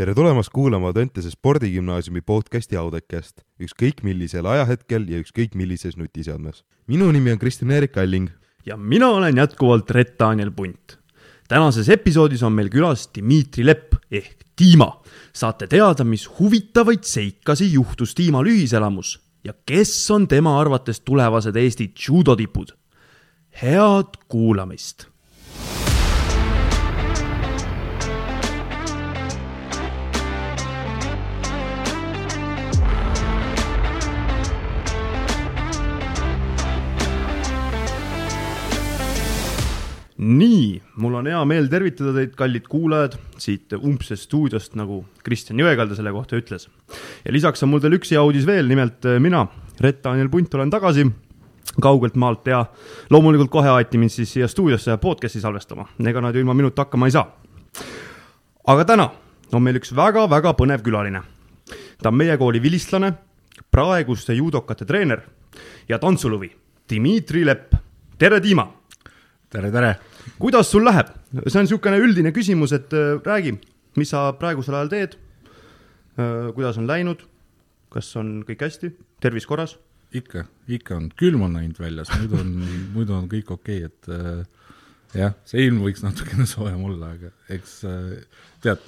tere tulemast kuulama Dentese spordigümnaasiumi podcasti Audekest, ükskõik millisel ajahetkel ja ükskõik millises nutiseadmes. minu nimi on Kristjan-Erik Alling. ja mina olen jätkuvalt Rett-Daniel Punt. tänases episoodis on meil külas Dmitri Lepp ehk Dima. saate teada, mis huvitavaid seikasi juhtus Dimal ühiselamus ja kes on tema arvates tulevased Eesti judotipud. head kuulamist nii, mul on hea meel tervitada teid, kallid kuulajad, siit umbsest stuudiost, nagu Kristjan Jõekalda selle kohta ütles. ja lisaks on mul teil üks hea uudis veel, nimelt äh, mina, Rett-Daniel Punt, olen tagasi kaugelt maalt ja loomulikult kohe aeti mind siis siia stuudiosse podcast'i salvestama, ega nad ju ilma minuta hakkama ei saa. aga täna on meil üks väga-väga põnev külaline. ta on meie kooli vilistlane, praeguste judokate treener ja tantsulõvi Dmitri Lepp. tere, Dima! tere, tere! Kuidas sul läheb? see on niisugune üldine küsimus, et äh, räägi, mis sa praegusel ajal teed äh,? kuidas on läinud? kas on kõik hästi, tervis korras? ikka, ikka on, külm on läinud väljas, muidu on muidu on kõik okei okay,, et äh, jah, see ilm võiks natukene soojem olla, aga eks äh, tead,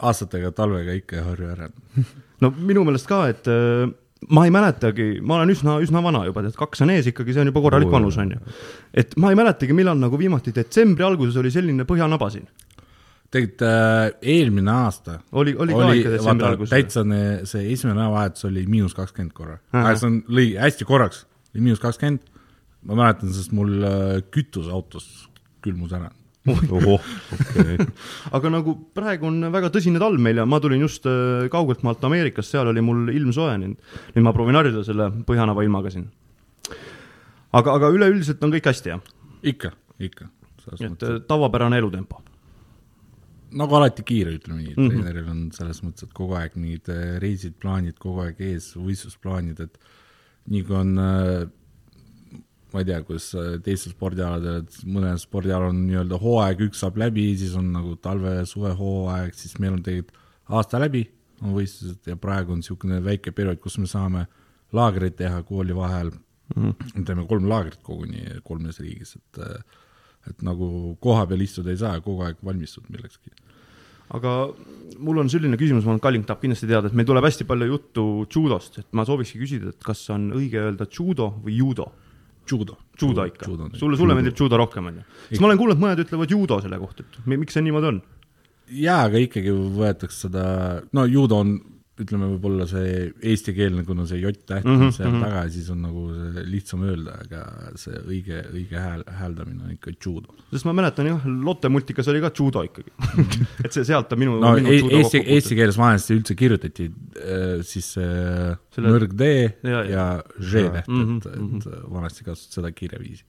aastatega talvega ikka ei harju ära no minu meelest ka, et äh, ma ei mäletagi, ma olen üsna, üsna vana juba, tead, kaks on ees ikkagi, see on juba korralik vanus, on ju. et ma ei mäletagi, millal nagu viimati detsembri alguses oli selline põhjanaba siin. tegelikult äh, eelmine aasta oli, oli ka ikka detsembri alguses? täitsa ne, see esimene nädalavahetus oli miinus kakskümmend korra, aga see on, lõi hästi korraks, miinus kakskümmend, ma mäletan, sest mul äh, kütus autos külmus ära ohoh, okei okay. aga nagu praegu on väga tõsine talv meil ja ma tulin just äh, kaugelt maalt Ameerikast, seal oli mul ilm soe, nüüd, nüüd ma proovin harjuda selle põhjanava ilmaga siin. aga, aga üleüldiselt on kõik hästi, jah? ikka, ikka. et mõttes, tavapärane elutempo? nagu alati kiire, ütleme nii, et Mhm. treeneril on selles mõttes, et kogu aeg mingid äh, reisid, plaanid kogu aeg ees, võistlusplaanid, et nii kui on äh, ma ei tea, kuidas äh, teistel spordialadel, et mõnel spordialal on nii-öelda hooaeg üks saab läbi, siis on nagu talve-suvehooaeg, siis meil on tegelikult aasta läbi, on võistlused ja praegu on niisugune väike periood, kus me saame laagreid teha kooli vahel mm. -hmm. teeme kolm laagrit koguni kolmes riigis, et et nagu koha peal istuda ei saa, kogu aeg valmistud millekski. aga mul on selline küsimus, ma arvan, Kalling tahab kindlasti teada, et meil tuleb hästi palju juttu judost, et ma soovikski küsida, et kas on õige öelda judo või judo? Judo. judo ikka, sulle, sulle meeldib judo rohkem, on ju? sest ma olen kuulnud, mõned ütlevad judo selle kohta, et miks see niimoodi on? jaa, aga ikkagi võetakse seda, no judo on, ütleme, võib-olla see eestikeelne, kuna see J-täht on mm -hmm, seal mm -hmm. taga, siis on nagu see lihtsam öelda, aga see õige, õige hääl, hääldamine on ikka judo. sest ma mäletan jah, Lotte multikas oli ka judo ikkagi et see, sealt on minu no minu e judo eesti, kokku eesti keeles vanasti üldse kirjutati äh, siis äh, Selle- nõrg D Ja, ja, ja. Ž-täht, Mhm, et, et vanasti kasutati seda kirjaviisi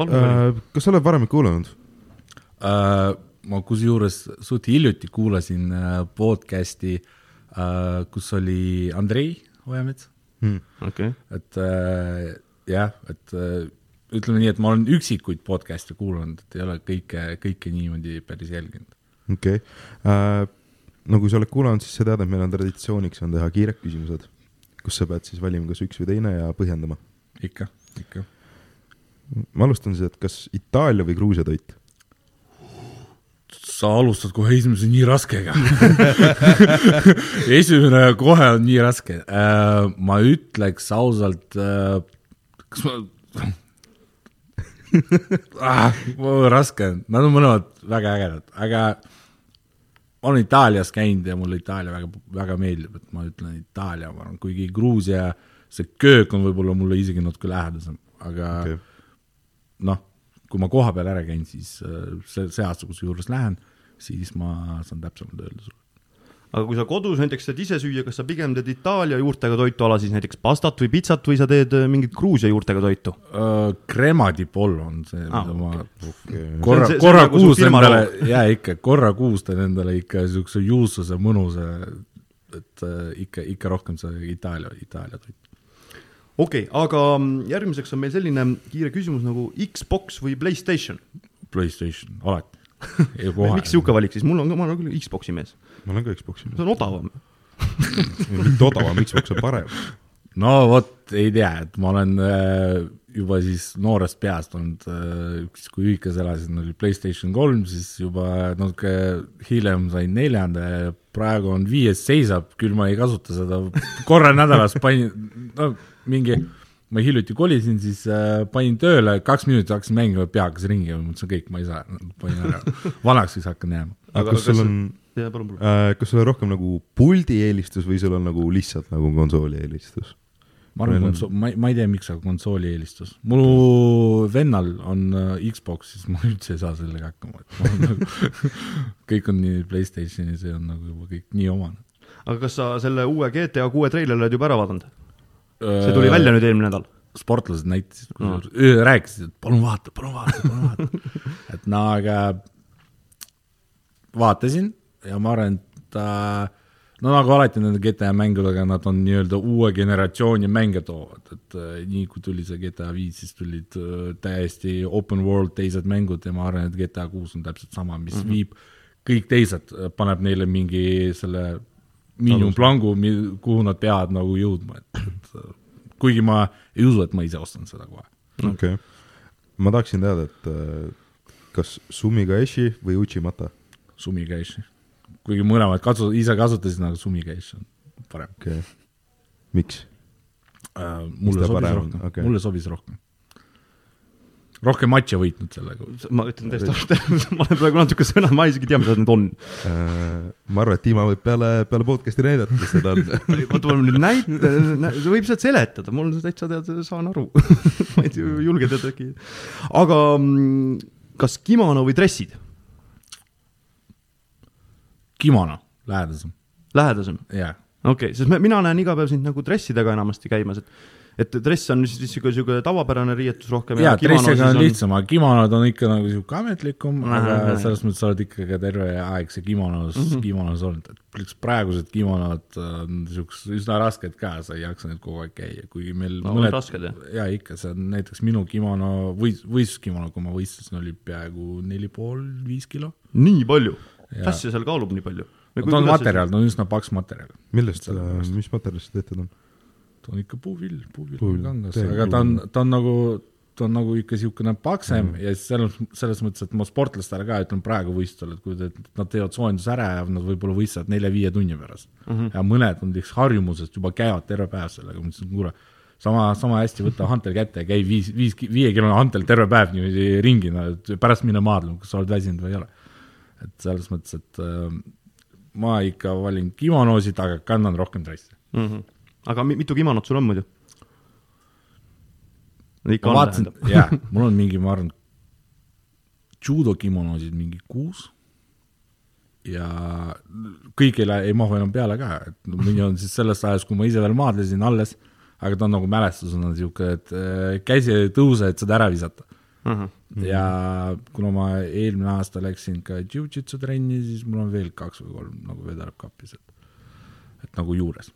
äh,. kas sa oled varem kuulanud? äh,. Ma kusjuures suht hiljuti kuulasin äh, podcast'i äh,, kus oli Andrei Ojamets okei, et äh, jah, et äh, ütleme nii, et ma olen üksikuid podcast'e kuulanud, et ei ole kõike, kõike niimoodi päris jälginud. okei okay.. no kui sa oled kuulanud, siis sa tead, et meil on traditsiooniks on teha kiired küsimused, kus sa pead siis valima kas üks või teine ja põhjendama. ikka, ikka. ma alustan siis, et kas Itaalia või Gruusia toit? Sa alustad kohe esimese nii raskega. Esimene kohe on nii raske. Äh,. ma ütleks ausalt äh,, kas ma ah,, raske. Nad on mõlemad väga ägedad, aga ma olen Itaalias käinud ja mulle Itaalia väga, väga meeldib, et ma ütlen Itaalia, ma arvan, kuigi Gruusia see köök on võib-olla mulle isegi natuke lähedasem, aga okay., noh, kui ma koha peal ära käin, siis äh, see, see aasta, kusjuures lähen, siis ma saan täpsemalt öelda sulle. aga kui sa kodus näiteks saad ise süüa, kas sa pigem teed Itaalia juurtega toitu ala siis näiteks pastat või pitsat või sa teed äh, mingit Gruusia juurtega toitu? Uh, Crema di pollo on see Ah, mida ma okay. korra korra nagu kuus endale jaa ikka, korra kuus teen endale ikka niisuguse juustuse mõnusa, et uh, ikka, ikka rohkem see Itaalia, Itaalia toit. okei okay,, aga mm, järgmiseks on meil selline kiire küsimus nagu Xbox või Playstation? Playstation, alati, miks sihuke valik siis, mul on ka, ma olen küll Xbox'i mees, ma olen ka Xbox'i see on odavam. mitte odavam, Xbox on parem. no vot, ei tea, et ma olen äh, juba siis noorest peast olnud äh,, siis kui ühikas elasin, oli Playstation kolm, siis juba natuke hiljem sain neljanda ja praegu on viies seisab, küll ma ei kasuta seda, korra nädalas panin, no mingi, ma hiljuti kolisin, siis äh, panin tööle, kaks minutit hakkasin mängima, pea hakkas ringi ja mõtlesin kõik, ma ei saa, panin ära, vanaks siis hakkan jääma. aga kas sul on, äh, kas sul on rohkem nagu puldi eelistus või sul on nagu lihtsalt nagu konsooli eelistus? ma arvan, konsool, ma ei, ma ei tea, miks, aga konsooli eelistus. mul vennal on äh, Xbox, siis ma üldse ei saa sellega hakkama, et nagu, kõik on nii Playstationi, see on nagu juba kõik nii omane. aga kas sa selle uue GTA kuue treileri oled juba ära vaadanud? See tuli välja nüüd eelmine nädal. sportlased näitasid No. no., rääkisid, et palun vaata, palun vaata, palun vaata. et no aga vaatasin ja ma arvan, et ta no nagu alati nende GTA mängudega, nad on nii-öelda uue generatsiooni mänge toovad, et äh, nii kui tuli see GTA viis, siis tulid äh, täiesti open world teised mängud ja ma arvan, et GTA kuus on täpselt sama, mis mm -hmm. viib kõik teised, paneb neile mingi selle miinimumplangu, kuhu nad peavad nagu jõudma, et, et äh, kuigi ma ei usu, et ma ise ostan seda kohe. okei okay.. ma tahaksin teada, et äh, kas Sumigaeshi või Uchimata? Sumi Cash, kuigi mõlemad kasu-, ise kasutasin, aga Sumi Cash on parem okei okay.. miks? uh,. mulle sobis parem rohkem okay., mulle sobis rohkem. Rohkem matše võitnud sellega. ma ütlen täiesti ausalt, ma olen praegu natuke sõna, ma isegi ei tea, mis need on. Äh, ma arvan, et Dima võib peale, peale podcast'i näidata, mis seda on. oota, ma nüüd näita, võib sealt seletada, mul täitsa tead, saan aru. ma ei julge tead äkki. aga mm, kas kimono või dressid, kimono, lähedasem, lähedasem? jaa. okei okay,, sest me, mina näen iga päev sind nagu dressidega enamasti käimas, et et dress on siis niisugune, niisugune tavapärane riietus rohkem jaa, kimono dressiga siis on lihtsam, aga kimonod on ikka nagu sihuke ametlikum, aga selles mõttes sa oled ikkagi terve aeg see kimonos mm. -hmm. kimonos olnud, et pluss praegused kimonod on siuksed üsna rasked ka, sa ei jaksa neid kogu aeg käia, kuigi meil No, on rasked, jah? jaa, ikka, see on näiteks minu kimono, võis-, võistluskimono, kui ma võistlesin, oli peaaegu neli pool, viis kilo. nii palju, mis asja seal kaalub nii palju? ta on materjal, ta on üsna paks materjal. millest, Sellepärast. mis materjalist see tehtud on? Ta on ikka puuvill, puuvill on kangas, aga ta on ta on nagu, ta on nagu ikka niisugune paksem mm. ja siis selles, selles mõttes, et ma sportlastele ka ütlen praegu võistlustel, et kui te, nad teevad soojenduse ära ja nad võib-olla võistlevad nelja-viie tunni pärast mm. -hmm. ja mõned on lihtsalt harjumusest juba käivad terve päev sellega, ma ütlesin, kuule, sama, sama hästi võta hantel kätte ja käi viis, viis, viiekilone hantel terve päev niimoodi ringi, pärast mine maadlema, kas sa oled väsinud või ei ole. et selles mõttes, et äh, ma ikka valin kimonosid, aga kannan rohkem dressi. mm. -hmm. Aga mi- mitu kimonot sul on muidu? ikka on, vaatasin jaa, mul on mingi, ma arvan, judokimonosid mingi kuus ja ei lähe, ei mahu enam peale ka, et mõni on siis sellest ajast, kui ma ise veel maadlesin alles, aga ta on nagu mälestusena niisugune, et äh, käsi ei tõuse, et seda ära visata. uh. -huh. ja kuna ma eelmine aasta läksin ka jujitsu trenni, siis mul on veel kaks või kolm nagu vedeleb kapis, et et nagu juures.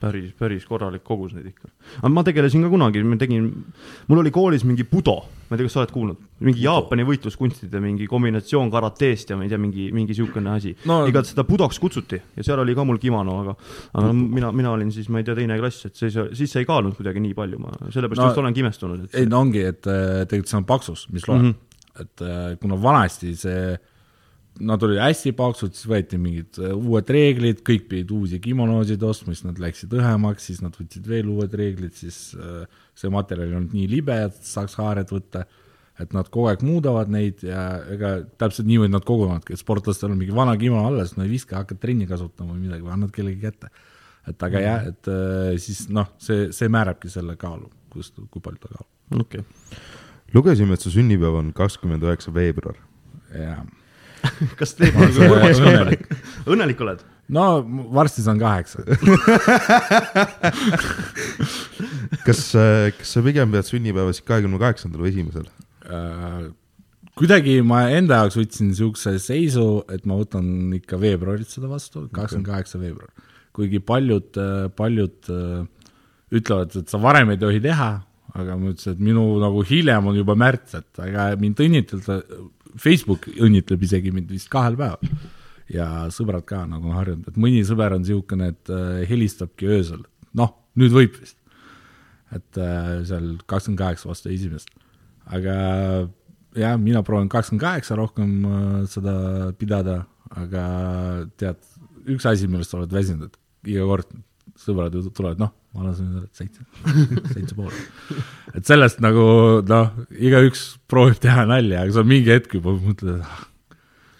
päris, päris korralik kogus neid ikka. aga ma tegelesin ka kunagi, ma tegin, mul oli koolis mingi budo, ma ei tea, kas sa oled kuulnud, mingi Jaapani võitluskunstide mingi kombinatsioon karateest ja ma ei tea, mingi, mingi niisugune asi No- igatahes seda budoks kutsuti ja seal oli ka mul kimono, aga, aga no, mina, mina olin siis, ma ei tea, teine klass, et siis see ei kaalunud kuidagi nii palju, ma sellepärast No- just olengi imestunud, et ei no ongi, et äh, tegelikult see on paksus, mis loeb mm. -hmm. et äh, kuna vanasti see, nad olid hästi paksud, siis võeti mingid äh, uued reeglid, kõik pidid uusi kimonosid ostma, siis nad läksid õhemaks, siis nad võtsid veel uued reeglid, siis äh, see materjal ei olnud nii libe, et saaks haaret võtta, et nad kogu aeg muudavad neid ja ega täpselt niimoodi nad koguvadki, et sportlastel on mingi vana kimono alles, no ei viska, hakkad trenni kasutama või midagi, või annad kellegi kätte. et aga jah, et äh, siis noh, see, see määrabki selle kaalu, kus, kui palju ta kaalub. okei okay.. lugesime, et su sünnipäev on kakskümmend üheksa veebruar. jaa. kas teeb nagu korraks õnnelik. õnnelik, oled? no varsti saan kaheksa. kas, kas sa pigem pead sünnipäeva siis kahekümne kaheksandal või esimesel? Äh, kuidagi ma enda jaoks võtsin niisuguse seisu, et ma võtan ikka veebruarit seda vastu, kakskümmend kaheksa veebruar. kuigi paljud, paljud äh, ütlevad, et sa varem ei tohi teha, aga ma ütlesin, et minu nagu hiljem on juba märts, et ega mind õnnitleda Facebook õnnitleb isegi mind vist kahel päeval. Ja sõbrad ka nagu harjunud, et mõni sõber on niisugune, et äh, helistabki öösel, noh, nüüd võib vist. et äh, seal kakskümmend kaheksa vastu esimest, aga jah, mina proovin kakskümmend kaheksa rohkem äh, seda pidada, aga tead, üks asi, millest sa oled väsinud, et iga kord sõbrad tulevad, noh, ma lasen endale seitse, seitse pool. et sellest nagu noh, igaüks proovib teha nalja, aga sa mingi hetk juba mõtled, ah,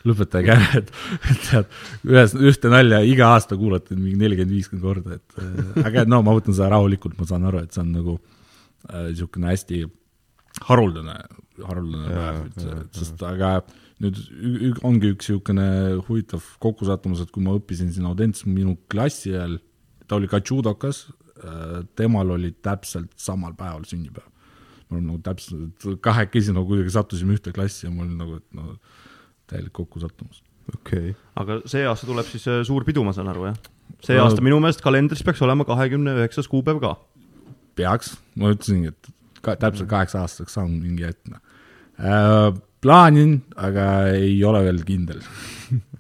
lõpetage ära, et, et tead, ühes, ühte nalja iga aasta kuulate mingi nelikümmend, viiskümmend korda, et äh, aga no ma võtan seda rahulikult, ma saan aru, et see on nagu niisugune äh, hästi haruldane, haruldane päev üldse sest aga nüüd ongi üks niisugune huvitav kokkusattumus, et kui ma õppisin siin Audentses minu klassi ajal, ta oli ka judokas, temal oli täpselt samal päeval sünnipäev. mul on nagu täpselt, kahekesi nagu kuidagi sattusime ühte klassi ja mul nagu, et no täielik kokkusattumus. okei okay., aga see aasta tuleb siis äh, suur pidu, ma saan aru, jah? see No- aasta minu meelest kalendris peaks olema kahekümne üheksas kuupäev ka. peaks, ma ütlesingi, et ka, täpselt kaheksa aastaseks saan mingi hetk äh,. plaanin, aga ei ole veel kindel.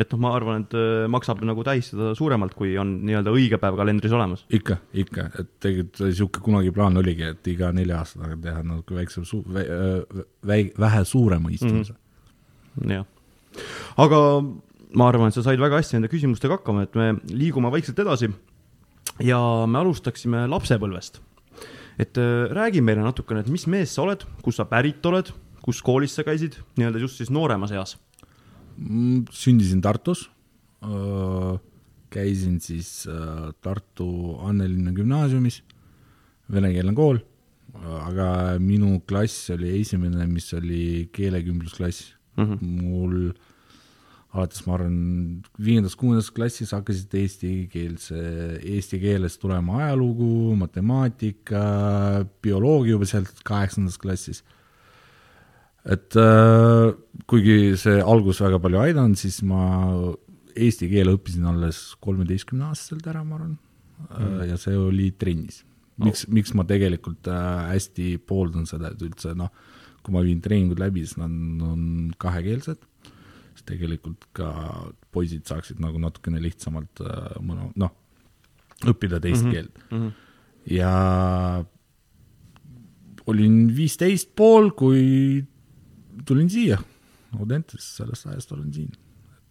et noh, ma arvan, et äh, maksab nagu tähistada suuremalt, kui on nii-öelda õige päev kalendris olemas. ikka, ikka, et tegelikult niisugune kunagi plaan oligi, et iga nelja aasta tagant teha natuke väiksem su-, väi-, vähe suurema istumise mm. -hmm. jah, aga ma arvan, et sa said väga hästi nende küsimustega hakkama, et me liigume vaikselt edasi ja me alustaksime lapsepõlvest. et äh, räägi meile natukene, et mis mees sa oled, kust sa pärit oled, kus koolis sa käisid, nii-öelda just siis nooremas eas. Mm, sündisin Tartus, käisin siis Tartu Annelinna gümnaasiumis, venekeelne kool, aga minu klass oli esimene, mis oli keelekümblusklass mm. -hmm. mul alates, ma arvan, viiendas-kuuendas klassis hakkasid eestikeelse, eesti keelest tulema ajalugu, matemaatika, bioloogia juba sealt kaheksandast klassis et äh, kuigi see algus väga palju aidanud, siis ma eesti keele õppisin alles kolmeteistkümneaastaselt ära, ma arvan mm., ja see oli trennis. miks oh., miks ma tegelikult äh, hästi pooldan seda, et üldse noh, kui ma viin treeningud läbi, siis nad on kahekeelsed, siis tegelikult ka poisid saaksid nagu natukene lihtsamalt äh, mõne, noh, õppida teist mm -hmm. keelt Mm -hmm. ja olin viisteist pool, kui tulin siia, Audentesse, sellest ajast olen siin.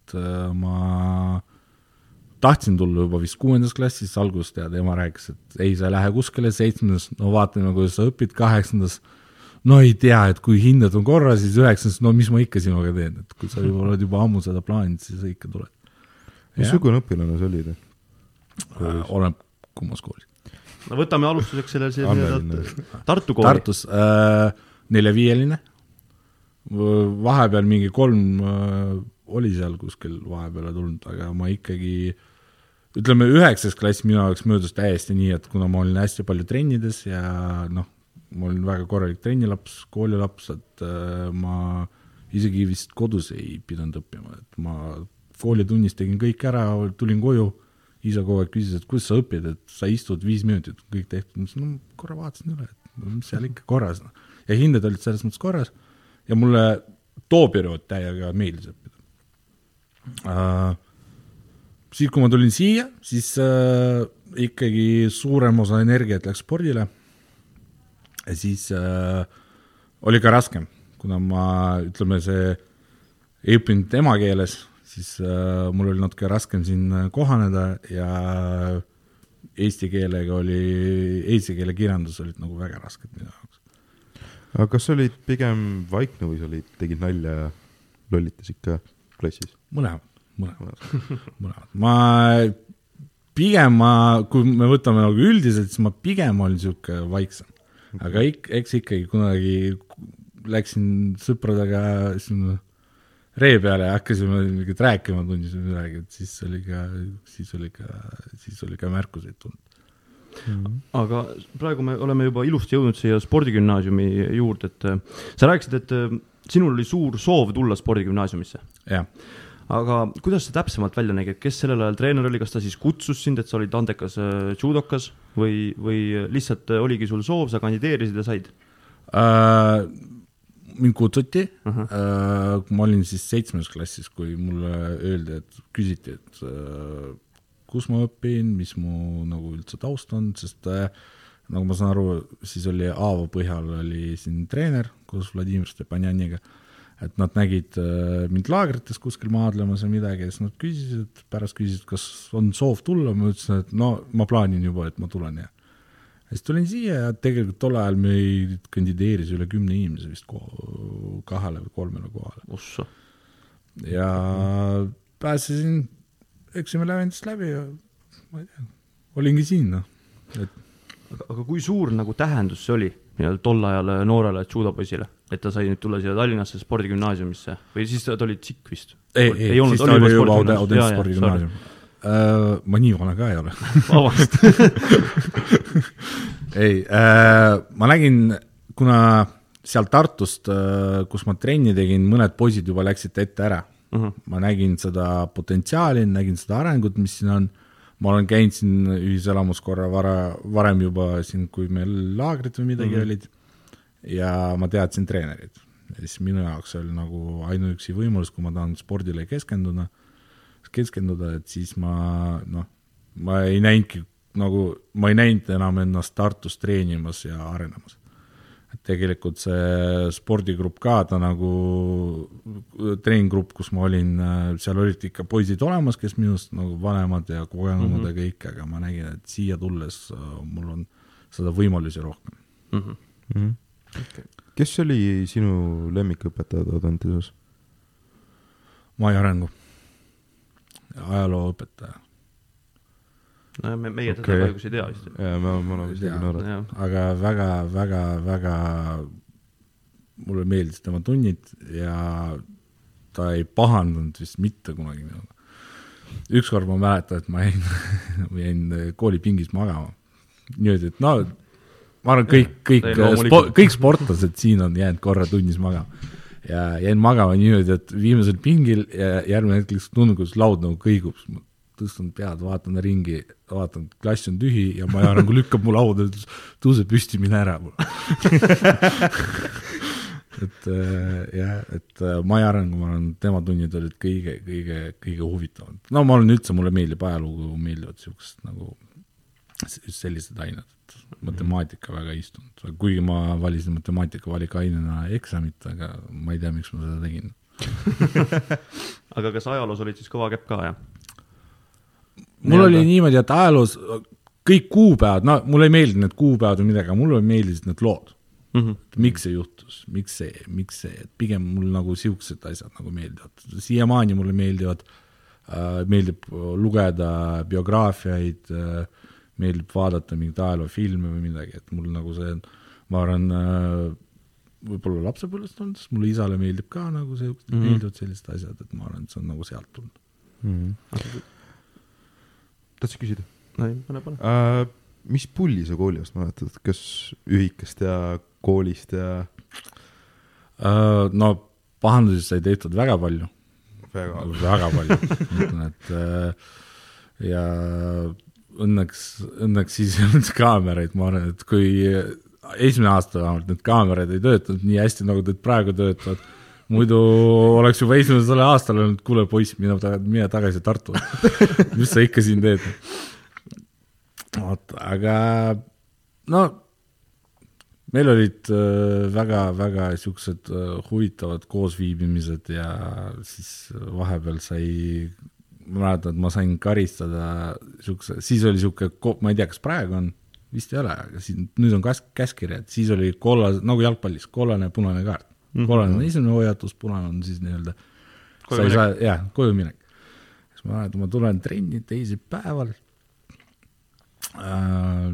et äh, ma tahtsin tulla juba vist kuuendas klassis, alguses tead, ema rääkis, et ei, sa ei lähe kuskile, seitsmendas, no vaatame, kuidas sa õpid, kaheksandas no ei tea, et kui hinded on korras, siis üheksandas, no mis ma ikka sinuga teen, et kui sa juba oled juba ammu seda plaaninud, siis sa ikka tuled. missugune õpilane sa olid? Äh, oleneb kummas koolis. no võtame alustuseks selle nii-öelda Tartu kooli. Tartus äh, neljaviieline, vahepeal mingi kolm äh, oli seal kuskil vahepeale tulnud, aga ma ikkagi ütleme, üheksas klass minu jaoks möödus täiesti nii, et kuna ma olin hästi palju trennides ja noh, ma olin väga korralik trennilaps, koolilaps, et äh, ma isegi vist kodus ei pidanud õppima, et ma koolitunnis tegin kõik ära, tulin koju, isa kogu aeg küsis, et kuidas sa õpid, et sa istud viis minutit, kõik tehtud, ma ütlesin, no korra vaatasin üle, et mis seal ikka korras on. ja hinded olid selles mõttes korras ja mulle too periood täiega meeldis õppida uh,. siis, kui ma tulin siia, siis uh, ikkagi suurem osa energiat läks spordile ja siis uh, oli ka raskem, kuna ma, ütleme see, ei õppinud emakeeles, siis äh, mul oli natuke raskem siin äh, kohaneda ja eesti keelega oli, eesti keele kirjandus olid nagu väga rasked minu jaoks. Aga kas olid pigem vaikne või sa olid, tegid nalja ja lollitasid ka klassis? mõlemad, mõlemad, mõlemad. ma pigem ma, kui me võtame nagu üldiselt, siis ma pigem olin niisugune vaiksem. aga ik-, eks ikkagi kunagi läksin sõpradega sinna ree peale ja hakkasime mingit rääkima tunnis või midagi, et siis oli ka, siis oli ka, siis oli ka märkuseid tulnud. Aga praegu me oleme juba ilusti jõudnud siia spordigümnaasiumi juurde, et äh, sa rääkisid, et äh, sinul oli suur soov tulla spordigümnaasiumisse. jah, aga kuidas see täpsemalt välja nägi, et kes sellel ajal treener oli, kas ta siis kutsus sind, et sa olid andekas äh, judokas või, või lihtsalt äh, oligi sul soov, sa kandideerisid ja said? Äh, mind kutsuti uh. -huh. ma olin siis seitsmes klassis, kui mulle öeldi, et küsiti, et uh, kus ma õpin, mis mu nagu üldse taust on, sest uh, nagu ma saan aru, siis oli Aavo põhjal oli siin treener koos Vladimir Stepanjaniga, et nad nägid uh, mind laagrites kuskil maadlemas või midagi ja siis nad küsisid, pärast küsisid, kas on soov tulla, ma ütlesin, et no ma plaanin juba, et ma tulen ja siis tulin siia ja tegelikult tol ajal meid kandideeris üle kümne inimese vist kahele või kolmele kohale. Ja pääsesin eksami lävendist läbi ja ma ei tea, olingi siin noh, et aga, aga kui suur nagu tähendus see oli nii-öelda tol ajal noorele judopoisile, et ta sai nüüd tulla siia Tallinnasse spordigümnaasiumisse? Või siis ta, oli tsikk vist? ei, ei, siis ta oli juba Audentse spordigümnaasium. spordigümnaasium. ma nii vana ka ei ole. Vabandust, ei äh,, ma nägin, kuna seal Tartust, kus ma trenni tegin, mõned poisid juba läksid ette ära uh. -huh. ma nägin seda potentsiaali, nägin seda arengut, mis siin on. ma olen käinud siin ühiselamus korra vara, varem juba siin, kui meil laagrid või midagi uh -huh. olid. ja ma teadsin treenerit. ja siis minu jaoks oli nagu ainuüksi võimalus, kui ma tahan spordile keskenduda, keskenduda, et siis ma noh, ma ei näinudki nagu, ma ei näinud enam ennast Tartus treenimas ja arenemas. Tegelikult see spordigrupp ka, ta nagu treeninggrupp, kus ma olin, seal olid ikka poisid olemas, kes minust nagu vanemad ja kogenumad mm -hmm. ja kõik, aga ma nägin, et siia tulles äh, mul on seda võimalusi rohkem. Mhm. mm. -hmm. Okay. kes oli sinu lemmikõpetaja Audenteses? Mai Arengu, ajalooõpetaja, no me, meie teda Okei. kahjuks ei tea vist. jaa, ma, ma olen vist jah, aga väga, väga, väga mulle meeldis tema tunnid ja ta ei pahandanud vist mitte kunagi minuga. ükskord ma mäletan, et ma jäin, ma jäin koolipingis magama. niimoodi, et no ma arvan, kõik, kõik spo,, kõik sportlased siin on jäänud korra tunnis magama. ja jäin magama niimoodi, et viimasel pingil ja järgmine hetk lihtsalt tundub, kuidas laud nagu kõigub, ma tõstan pead, vaatan ringi, vaatan, klass on tühi ja Maja nagu lükkab mu lauda, ütles tõuse püsti, mine ära. et äh, jah, et äh, Maja Arengu, ma arvan, tema tunnid olid kõige, kõige, kõige huvitavamad. no ma olen üldse, mulle meeldib ajalugu, meeldivad siuksed nagu sellised ained, et matemaatika väga ei istunud, kuigi ma valisin matemaatika valikainena eksamit, aga ma ei tea, miks ma seda tegin. aga kas ajaloos olid siis kõva kepp ka, jah? Mul Nii-öelda. oli niimoodi, et ajaloos kõik kuupäevad, no mulle ei meeldinud need kuupäevad või midagi, aga mulle meeldisid need lood. Mhm. et miks see juhtus, miks see, miks see, et pigem mul nagu siuksed asjad nagu meeldivad, siiamaani mulle meeldivad äh,, meeldib lugeda biograafiaid äh,, meeldib vaadata mingeid ajaloofilme või midagi, et mul nagu see, ma arvan äh,, võib-olla lapsepõlvest olnud, sest mulle isale meeldib ka nagu see mm. -hmm. meeldivad sellised asjad, et ma arvan, et see on nagu sealt tulnud. Mhm. Tahtsid küsida ei, pane, pane. uh,? mis pulli sa kooliajast mäletad, kas ühikast ja koolist ja? Äh, no pahandusi sai tehtud väga palju, väga väga palju, ma ütlen, et äh, ja õnneks, õnneks siis ei olnud kaameraid, ma arvan, et kui esimene aasta vähemalt need kaamerad ei töötanud nii hästi, nagu nad praegu töötavad, muidu oleks juba esimesel aastal öelnud, kuule poiss, mine taga, mine tagasi Tartu. mis sa ikka siin teed? vot, aga no meil olid väga-väga siuksed äh, huvitavad koosviibimised ja siis vahepeal sai, ma mäletan, et ma sain karistada siukse, siis oli siuke, ma ei tea, kas praegu on, vist ei ole, aga siin nüüd on käs-, käskkirjad, siis oli kollas, nagu jalgpallis, kollane ja punane kaart mm. -hmm. kollane on esimene hoiatus, punane on siis nii-öelda, jah, kojuminek. siis ma mäletan, ma tulen trenni teisipäeval äh,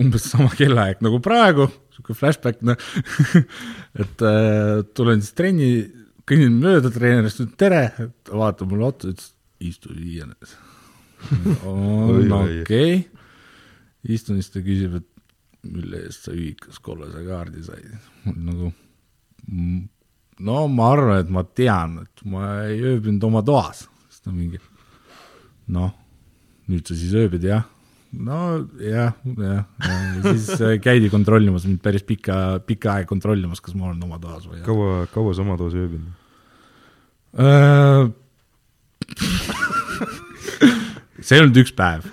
umbes sama kellaaeg nagu praegu, sihuke flashback, noh, et äh, tulen siis trenni, kõnnin mööda treenerist, ütlen tere, ta vaatab mulle otsa, ütles istu oi. okei istun siis ta küsib, et mille eest sa ühikas kollase kaardi said, nagu no ma arvan, et ma tean, et ma ei ööbinud oma toas, siis ta mingi noh, nüüd sa siis ööbid jah, no jah, jah, ja siis äh, käidi kontrollimas mind päris pika, pikka aega kontrollimas, kas ma olen oma toas või. kaua, kaua sa oma toas ööbinud uh,? see ei olnud üks päev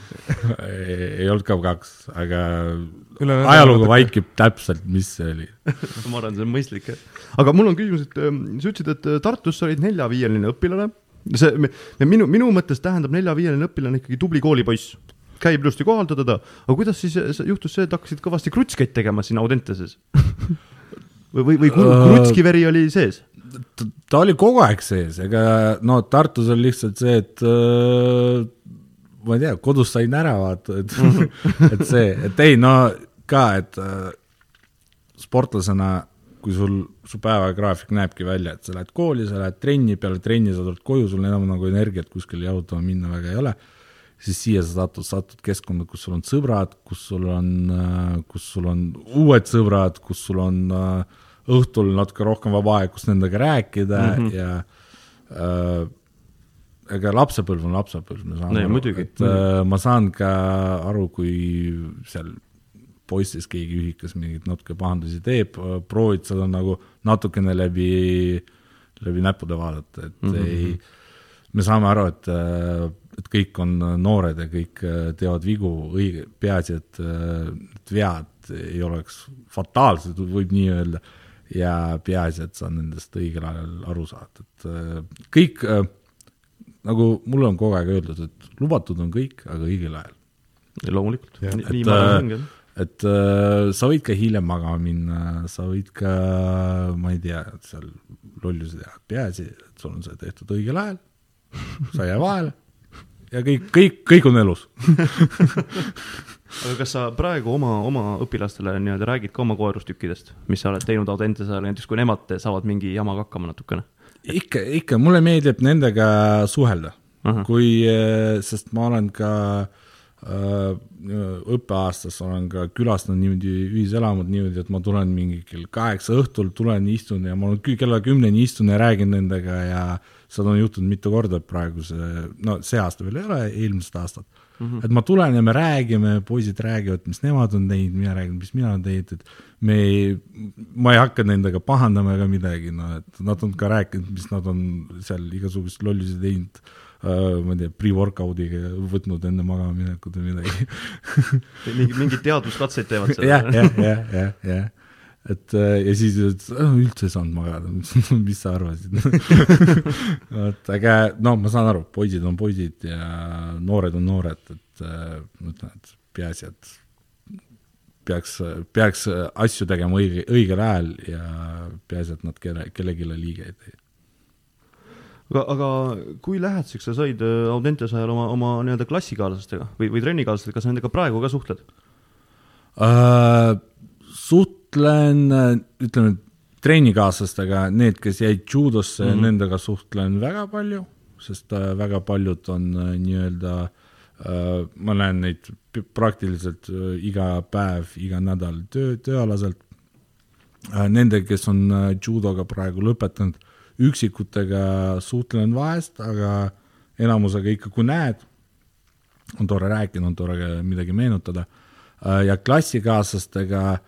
ei olnud ka kaks, aga ajalugu vaikib täpselt, mis see oli ma arvan, see on mõistlik, jah. aga mul on küsimus, et ähm, sa ütlesid, et äh, Tartus sa olid nelja-viieline õpilane. see, minu, minu mõttes tähendab nelja-viieline õpilane ikkagi tubli koolipoiss. käib ilusti kohaldada ta, aga kuidas siis juhtus see, et hakkasid kõvasti krutskeid tegema siin Audenteses või, või, või krutski veri oli sees? ta oli kogu aeg sees, ega no Tartus oli lihtsalt see, et äh, ma ei tea, kodus sain ära vaata, et et see, et ei no ka, et äh, sportlasena, kui sul, su päevagraafik näebki välja, et sa lähed kooli, sa lähed trenni, peale trenni sa tuled koju, sul enam nagu energiat kuskile jalutama minna väga ei ole, siis siia sa satud, satud keskkonda, kus sul on sõbrad, kus sul on, äh, kus sul on uued sõbrad, kus sul on äh, õhtul natuke rohkem vaba aeg, kus nendega rääkida mm -hmm. ja äh, ega lapsepõlv on lapsepõlv, ma saan nee, aru, et äh, ma saan ka aru, kui seal poistes keegi ühikas mingeid natuke pahandusi teeb, proovid seda nagu natukene läbi, läbi näppude vaadata, et mm -hmm. ei, me saame aru, et, et kõik on noored ja kõik teevad vigu, õige, peaasi, et, et vead ei oleks fataalsed, võib nii öelda, ja peaasi, et sa nendest õigel ajal aru saad, et kõik nagu mulle on kogu aeg öeldud, et lubatud on kõik, aga õigel ajal. loomulikult, nii ma arvan ka. Et äh, sa võid ka hiljem magama minna, sa võid ka, ma ei tea, seal lollusi teha, peaasi, et sul on see tehtud õigel ajal, sa ei jää vahele ja kõik, kõik, kõik on elus. Aga kas sa praegu oma, oma õpilastele nii-öelda räägid ka oma koerustükkidest, mis sa oled teinud Audentes ajal, näiteks kui nemad saavad mingi jamaga hakkama natukene? ikka, ikka, mulle meeldib nendega suhelda, kui, eh, sest ma olen ka äh, õppeaastas olen ka külastanud niimoodi ühiselamud niimoodi, et ma tulen mingi kell kaheksa õhtul, tulen, istun ja ma olen kella kümneni istun ja räägin nendega ja seda on juhtunud mitu korda praeguse, no see aasta veel ei ole, eelmised aastad mm. -hmm. et ma tulen ja me räägime, poisid räägivad, mis nemad on teinud, mina räägin, mis mina olen teinud, et me ei, ma ei hakka nendega pahandama ega midagi, no et nad on ka rääkinud, mis nad on seal igasuguseid lollusi teinud ma ei tea, pre-workout'iga võtnud enne magama minekut või midagi. Mingi, mingeid teaduskatseid teevad seal jah, jah, jah, jah, jah. Et äh, ja siis üldse ei saanud magada, mis sa arvasid? Vot, aga no ma saan aru, poisid on poisid ja noored on noored, et äh, ma ütlen, et peaasi, et peaks, peaks asju tegema õige, õigel ajal ja peaasi, et nad kelle, kellelegi liiga ei tee. Aga, aga kui lähedaseks sa said äh, Audentes ajal oma, oma nii-öelda klassikaaslastega või, või trennikaaslastega, kas sa nendega praegu ka suhtled uh,? suht-, suhtlen, ütleme, treenikaaslastega, need, kes jäid judosse mm, -hmm. nendega suhtlen väga palju, sest äh, väga paljud on äh, nii-öelda äh, ma näen neid praktiliselt iga päev, iga nädal töö, tööalaselt. Nende, kes on judoga praegu lõpetanud, üksikutega suhtlen vahest, aga enamusega ikka, kui näed, on tore rääkida, on tore midagi meenutada. ja klassikaaslastega äh,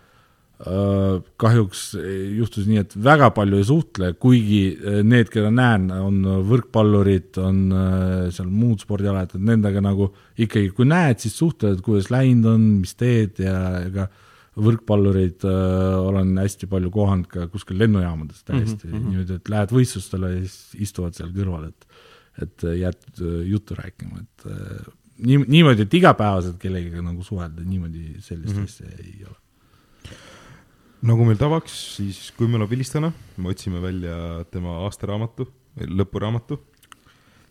Äh, kahjuks juhtus nii, et väga palju ei suhtle, kuigi äh, need, keda näen, on võrkpallurid, on äh, seal muud spordialad, et nendega nagu ikkagi, kui näed, siis suhtled, kuidas läinud on, mis teed ja ega võrkpallureid äh, olen hästi palju kohanud ka kuskil lennujaamades täiesti mm -hmm. niimoodi, et lähed võistlustele ja siis istuvad seal kõrval, et et jääd juttu rääkima, et äh, nii, niimoodi, et igapäevaselt kellegagi nagu suhelda, niimoodi sellist mm -hmm. asja ei ole nagu meil tavaks, siis kui meil on vilistlane, me otsime välja tema aastaraamatu, lõpuraamatu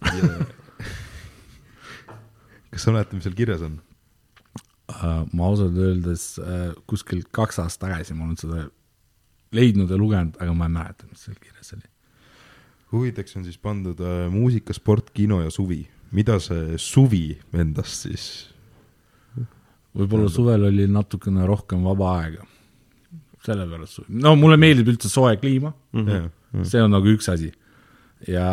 kas sa mäletad, mis seal kirjas on? Ma ausalt öeldes uh, kuskil kaks aastat tagasi ma olen seda leidnud ja lugenud, aga ma ei mäleta, mis seal kirjas oli. huviteks on siis pandud uh, muusika, sport, kino ja suvi. mida see suvi endast siis? võib-olla suvel oli natukene rohkem vaba aega sellepärast, no mulle meeldib üldse soe kliima mm, -hmm. see on nagu üks asi. ja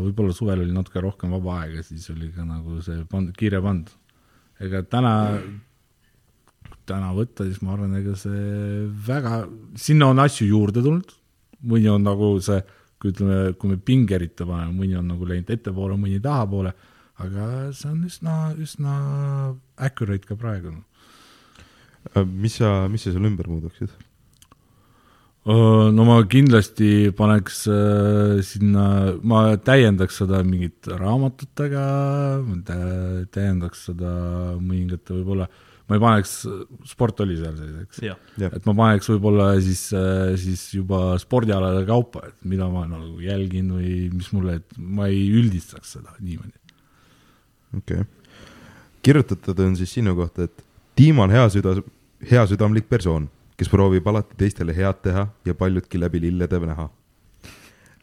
võib-olla suvel oli natuke rohkem vaba aega, siis oli ka nagu see pand, kirja pandud. Ega täna, täna võtta, siis ma arvan, ega see väga, sinna on asju juurde tulnud, mõni on nagu see, kui ütleme, kui me pingerite paneme, mõni on nagu läinud ettepoole, mõni tahapoole, aga see on üsna, üsna accurate ka praegu noh. mis sa, mis sa seal ümber muudaksid? No ma kindlasti paneks äh, sinna, ma täiendaks seda mingite raamatutega, täiendaks seda mõningate võib-olla, ma ei paneks, sport oli seal sees, eks. et ma paneks võib-olla siis, siis juba spordialade kaupa, et mida ma nagu jälgin või mis mulle, et ma ei üldistaks seda niimoodi. okei okay.. kirjutatud on siis sinu kohta, et Tiim on hea süda, heasüdamlik persoon, kes proovib alati teistele head teha ja paljudki läbi lillede näha.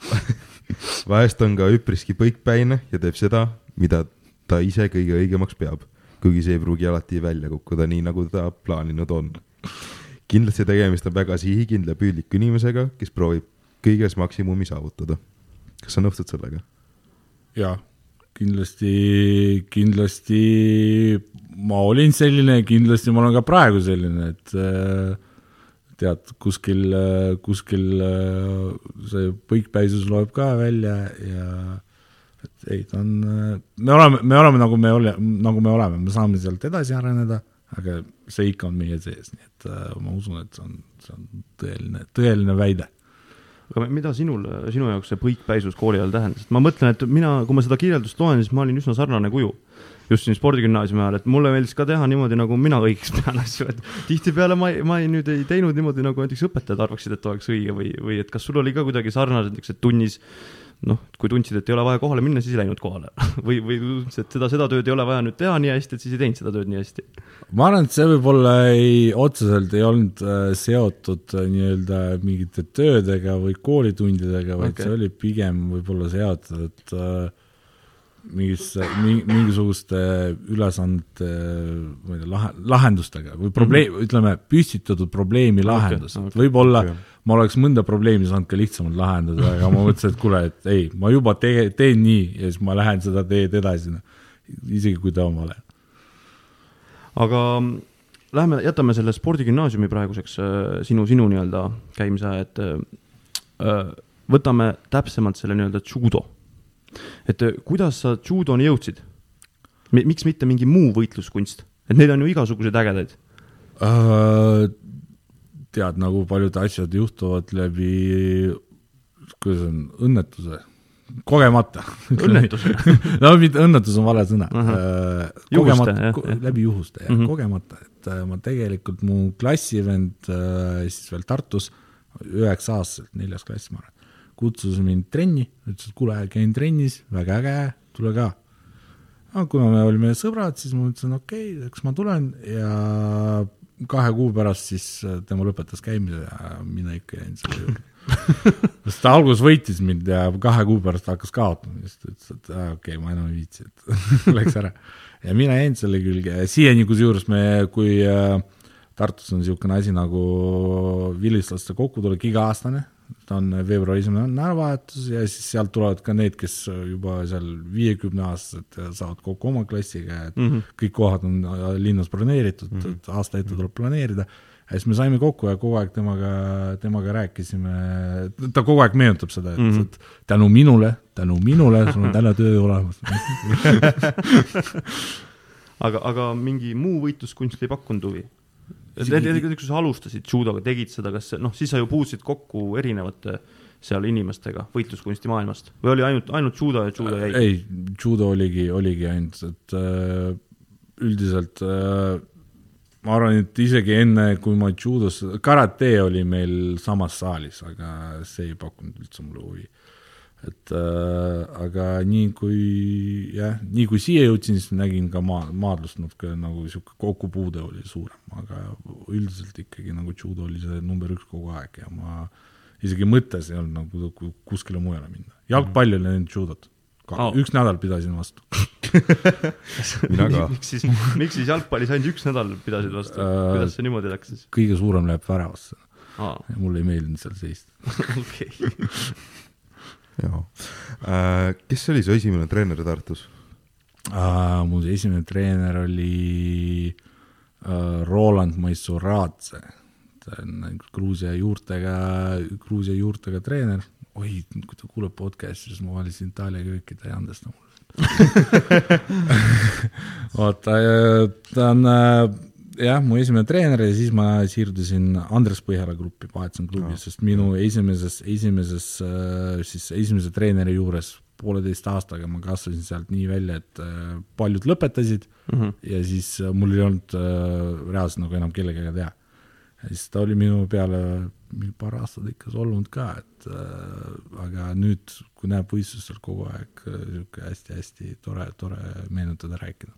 vahest on ka üpriski põikpäine ja teeb seda, mida ta ise kõige õigemaks peab, kuigi see ei pruugi alati välja kukkuda nii, nagu ta plaaninud on. kindlasti tegemist on väga sihikindla püüdliku inimesega, kes proovib kõiges maksimumi saavutada. kas sa nõustud sellega? jaa, kindlasti, kindlasti ma olin selline, kindlasti ma olen ka praegu selline, et äh, tead, kuskil, kuskil äh, see põikpäisus loeb ka välja ja et ei, ta on, me oleme, me oleme nagu me ole-, nagu me oleme, me saame sealt edasi areneda, aga see ikka on meie sees, nii et äh, ma usun, et see on, see on tõeline, tõeline väide aga mida sinul, sinu jaoks see põikpäisus kooli ajal tähendas, et ma mõtlen, et mina, kui ma seda kirjeldust loen, siis ma olin üsna sarnane kuju. Just siin spordigümnaasiumi ajal, et mulle meeldis ka teha niimoodi, nagu mina õigeks pean asju, et tihtipeale ma ei, ma ei nüüd ei teinud niimoodi, nagu näiteks õpetajad arvaksid, et oleks õige või, või et kas sul oli ka kuidagi sarnased niisugused tunnis noh, kui tundsid, et ei ole vaja kohale minna, siis ei läinud kohale või, või tundsid, et seda, seda tööd ei ole vaja nüüd teha nii hästi, et siis ei teinud seda tööd nii hästi. ma arvan, et see võib-olla ei, otseselt ei olnud äh, seotud äh, nii-öelda mingite töödega või koolitundidega, vaid okay. see oli pigem võib-olla seotud äh, mingisse, mingisuguste ülesannete, ma ei tea, lahe, lahendustega või probleem mm, -hmm. ütleme, püstitatud probleemi lahendus okei. okay,, okay. võib-olla okay. ma oleks mõnda probleemi saanud ka lihtsamalt lahendada, aga ma mõtlesin, et kuule, et ei, ma juba tee, teen nii ja siis ma lähen seda teed edasi, isegi kui ta on vale aga mm, lähme, jätame selle spordigümnaasiumi praeguseks äh, sinu, sinu nii-öelda käimise et äh, võtame täpsemalt selle nii-öelda judo. Et äh, kuidas sa judoni jõudsid? miks mitte mingi muu võitluskunst, et neid on ju igasuguseid ägedaid. Äh, tead, nagu paljud asjad juhtuvad läbi, kuidas on, õnnetuse, kogemata. Õnnetus. no mitte õnnetus on vale sõna Ahah. uh,. Juhuste, kogemata jah. läbi juhuste jah mm, -hmm. kogemata, et uh, ma tegelikult, mu klassivend uh, siis veel Tartus, üheksa aastaselt, neljas klass, ma arvan, kutsus mind trenni, ütles, et kuule, käin trennis, väga äge, tule ka no kuna me olime sõbrad, siis ma mõtlesin, okei okay,, eks ma tulen ja kahe kuu pärast siis äh, tema lõpetas käimise ja mina ikka jäin selle juurde. sest ta alguses võitis mind ja kahe kuu pärast hakkas kaotama, siis ta ütles, et aa, okei okay,, ma enam ei viitsi, et läks ära. ja mina jäin selle külge siiani kusjuures me, kui äh, Tartus on niisugune asi nagu vilistlaste kokkutulek iga-aastane, ta on veebruari esimene nädalavahetus ja siis sealt tulevad ka need, kes juba seal viiekümneaastased saavad kokku oma klassiga, et mm. -hmm. kõik kohad on linnas broneeritud mm, -hmm. et aasta ette tuleb planeerida. ja siis me saime kokku ja kogu aeg temaga, temaga rääkisime, ta kogu aeg meenutab seda, et mm. -hmm. tänu minule, tänu minule sul on täna töö olemas. aga, aga mingi muu võitluskunst ei pakkunud huvi? Näiteks kui sa alustasid judoga, tegid seda, kas noh, siis sa ju puutusid kokku erinevate seal inimestega võitluskunsti maailmast või oli ainult, ainult judo ja judo jäi? ei, judo oligi, oligi ainult, et äh, üldiselt äh, ma arvan, et isegi enne, kui ma judos, karate oli meil samas saalis, aga see ei pakkunud üldse mulle huvi. Et äh, aga nii kui jah, nii kui siia jõudsin, siis nägin ka maa, maadlust natuke nagu sihuke kokkupuude oli suurem, aga üldiselt ikkagi nagu judo oli see number üks kogu aeg ja ma isegi mõttes ei olnud nagu ku- kuskile mujale minna. jalgpalli oli ainult judot. Aa. üks nädal pidasin vastu. mina ka. miks siis, miks siis jalgpallis ainult üks nädal pidasid vastu, Äh, kuidas see niimoodi läks siis? kõige suurem läheb väravasse ja mulle ei meeldinud seal seista. okei. jaa. kes oli su esimene treener Tartus? uh, mul esimene treener oli uh, Roland Maisuradze, ta on Gruusia juurtega, Gruusia juurtega treener, oi, kui ta kuuleb podcast'i, siis ma valisin Itaalia kööki, ta ei andesta mulle vaata, ta on jah, mu esimene treener ja siis ma siirdusin Andres Põhjala gruppi, vahetasin klubi no., sest minu esimeses, esimeses siis esimese treeneri juures pooleteist aastaga ma kasvasin sealt nii välja, et paljud lõpetasid mm -hmm. ja siis mul ei olnud reaalselt nagu enam kellegagi teha. ja siis ta oli minu peale mingi paar aastat ikka solvunud ka, et äh, aga nüüd, kui näeb võistlustel kogu aeg niisugune hästi-hästi tore, tore meenutada, rääkida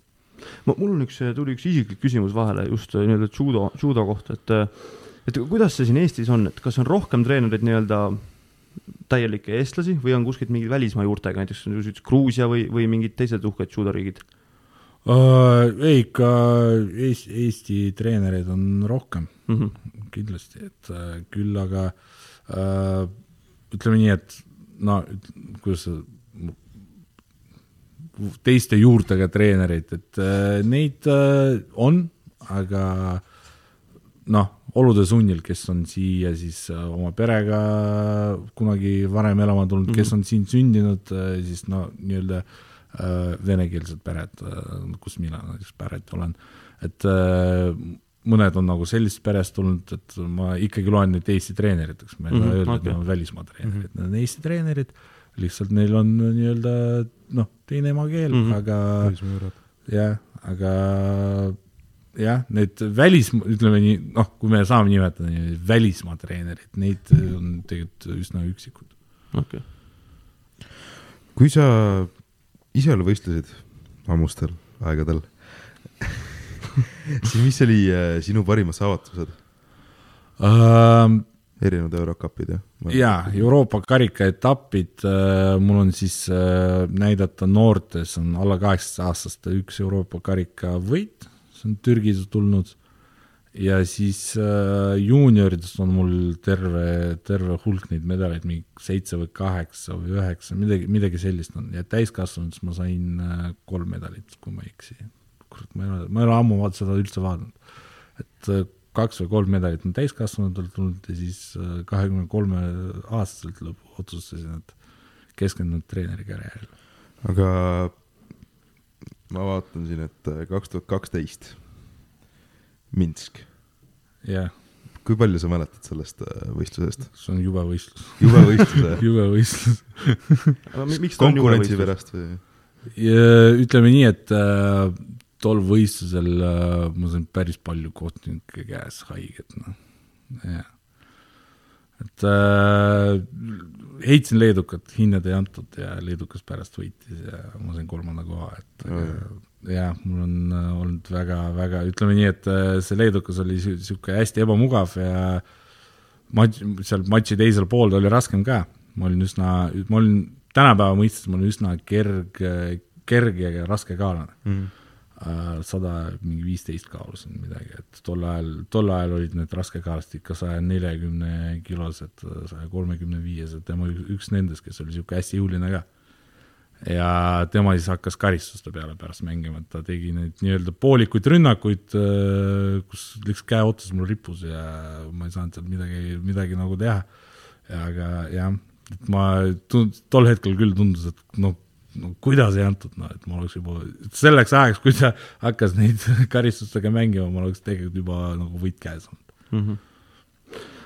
mul on üks, tuli üks isiklik küsimus vahele just äh, nii-öelda judo, judo kohta, et äh, et kuidas see siin Eestis on, et kas on rohkem treenereid nii-öelda täielikke eestlasi või on kuskilt mingid välismaa juurtega, näiteks Gruusia või, või mingid teised uhked judoriigid uh,? ei, ikka Eesti, Eesti treenereid on rohkem mm, -hmm. kindlasti, et küll aga uh, ütleme nii, et no kuidas see teiste juurtega treenereid, et äh, neid äh, on, aga noh, olude sunnil, kes on siia siis äh, oma perega kunagi varem elama tulnud mm, -hmm. kes mhm. on siin sündinud, siis no nii-öelda venekeelsed pered, kus mina näiteks pärit olen, et mõned on nagu sellisest perest tulnud, et ma ikkagi loen neid Eesti treeneriteks, ma ei saa mm -hmm, öelda okay., et nad on välismaa treenerid mm, -hmm. need on Eesti treenerid lihtsalt neil on nii-öelda noh, teine emakeel mm, -hmm. aga jah, aga jah, need välis, ütleme nii, noh, kui me saame nimetada nii, välismaa treenerid, neid on tegelikult üsna üksikud. okei okay.. kui sa ise võistlesid ammustel aegadel siis mis oli äh, sinu parimad saavutused uh,? Erinevad eurokapid, jah? jaa, Euroopa karikaetapid, äh, mul on siis äh, näidata noortes, on alla kaheksateistaastaste üks Euroopa karikavõit, see on Türgis tulnud, ja siis äh, juuniorides on mul terve, terve hulk neid medaleid, mingi seitse või kaheksa või üheksa, midagi, midagi sellist on, ja täiskasvanudes ma sain kolm medalit, kui ma ei eksi. kurat, ma ei ole, ma ei ole ammu seda üldse vaadanud. et kaks või kolm medalit on täiskasvanutelt tulnud ja siis äh, kahekümne kolme aastaselt lõpp otsustasin, et keskendun treeneri karjäärile. aga ma vaatan siin, et äh, kaks tuhat kaksteist Minsk. jah. kui palju sa mäletad sellest äh, võistlusest? see on jube võistlus. jube võistlus jube võistlus konkurentsi pärast või? ütleme nii, et tol võistlusel äh, ma sain päris palju kohtunikke käes haiget, noh, jah. et äh, heitsin leedukat, hinnad ei antud ja leedukas pärast võitis ja ma sain kolmanda koha, et mm. jah, mul on äh, olnud väga-väga, ütleme nii, et äh, see leedukas oli niisugune hästi ebamugav ja matš, seal matši teisel pool oli raskem ka, ma olin üsna, ma olin tänapäeva mõistes, ma olin üsna kerg, kerge ja raskekaalane mm Äh, sada mingi viisteist kaalusin midagi, et tol ajal, tol ajal olid need raskekaalast ikka saja neljakümne kilosed, saja kolmekümne viiesed, tema üks nendest, kes oli niisugune hästi jõuline ka. ja tema siis hakkas karistuste peale pärast mängima, et ta tegi neid nii-öelda poolikuid rünnakuid, äh, kus lihtsalt käe otsas mul rippus ja ma ei saanud seal midagi, midagi nagu teha. aga jah, et ma tund-, tol hetkel küll tundus, et noh, no kuidas ei antud, noh, et ma oleks juba selleks ajaks, kui ta hakkas neid karistustega mängima, ma oleks tegelikult juba nagu võit käes olnud mm. -hmm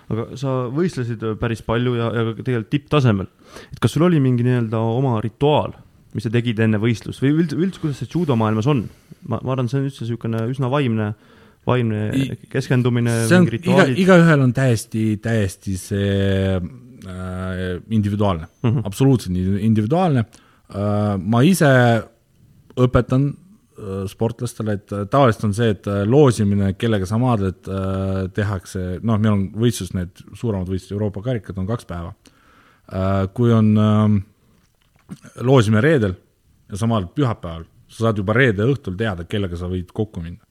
aga sa võistlesid päris palju ja, ja tegelikult tipptasemel. et kas sul oli mingi nii-öelda oma rituaal, mis sa tegid enne võistlust või üldse, üldse, kuidas see judomaailmas on? ma, ma arvan, see on üldse niisugune üsna vaimne, vaimne keskendumine. see on, iga, igaühel on täiesti, täiesti see äh, individuaalne mm, -hmm. absoluutselt individuaalne Äh, ma ise õpetan äh, sportlastele, et äh, tavaliselt on see, et loosimine, kellega sa maadled, tehakse, noh, meil on võistlus, need suuremad võistlused, Euroopa karikad on kaks päeva. kui on loosimine reedel ja sa maadled pühapäeval, sa saad juba reede õhtul teada, kellega sa võid kokku minna.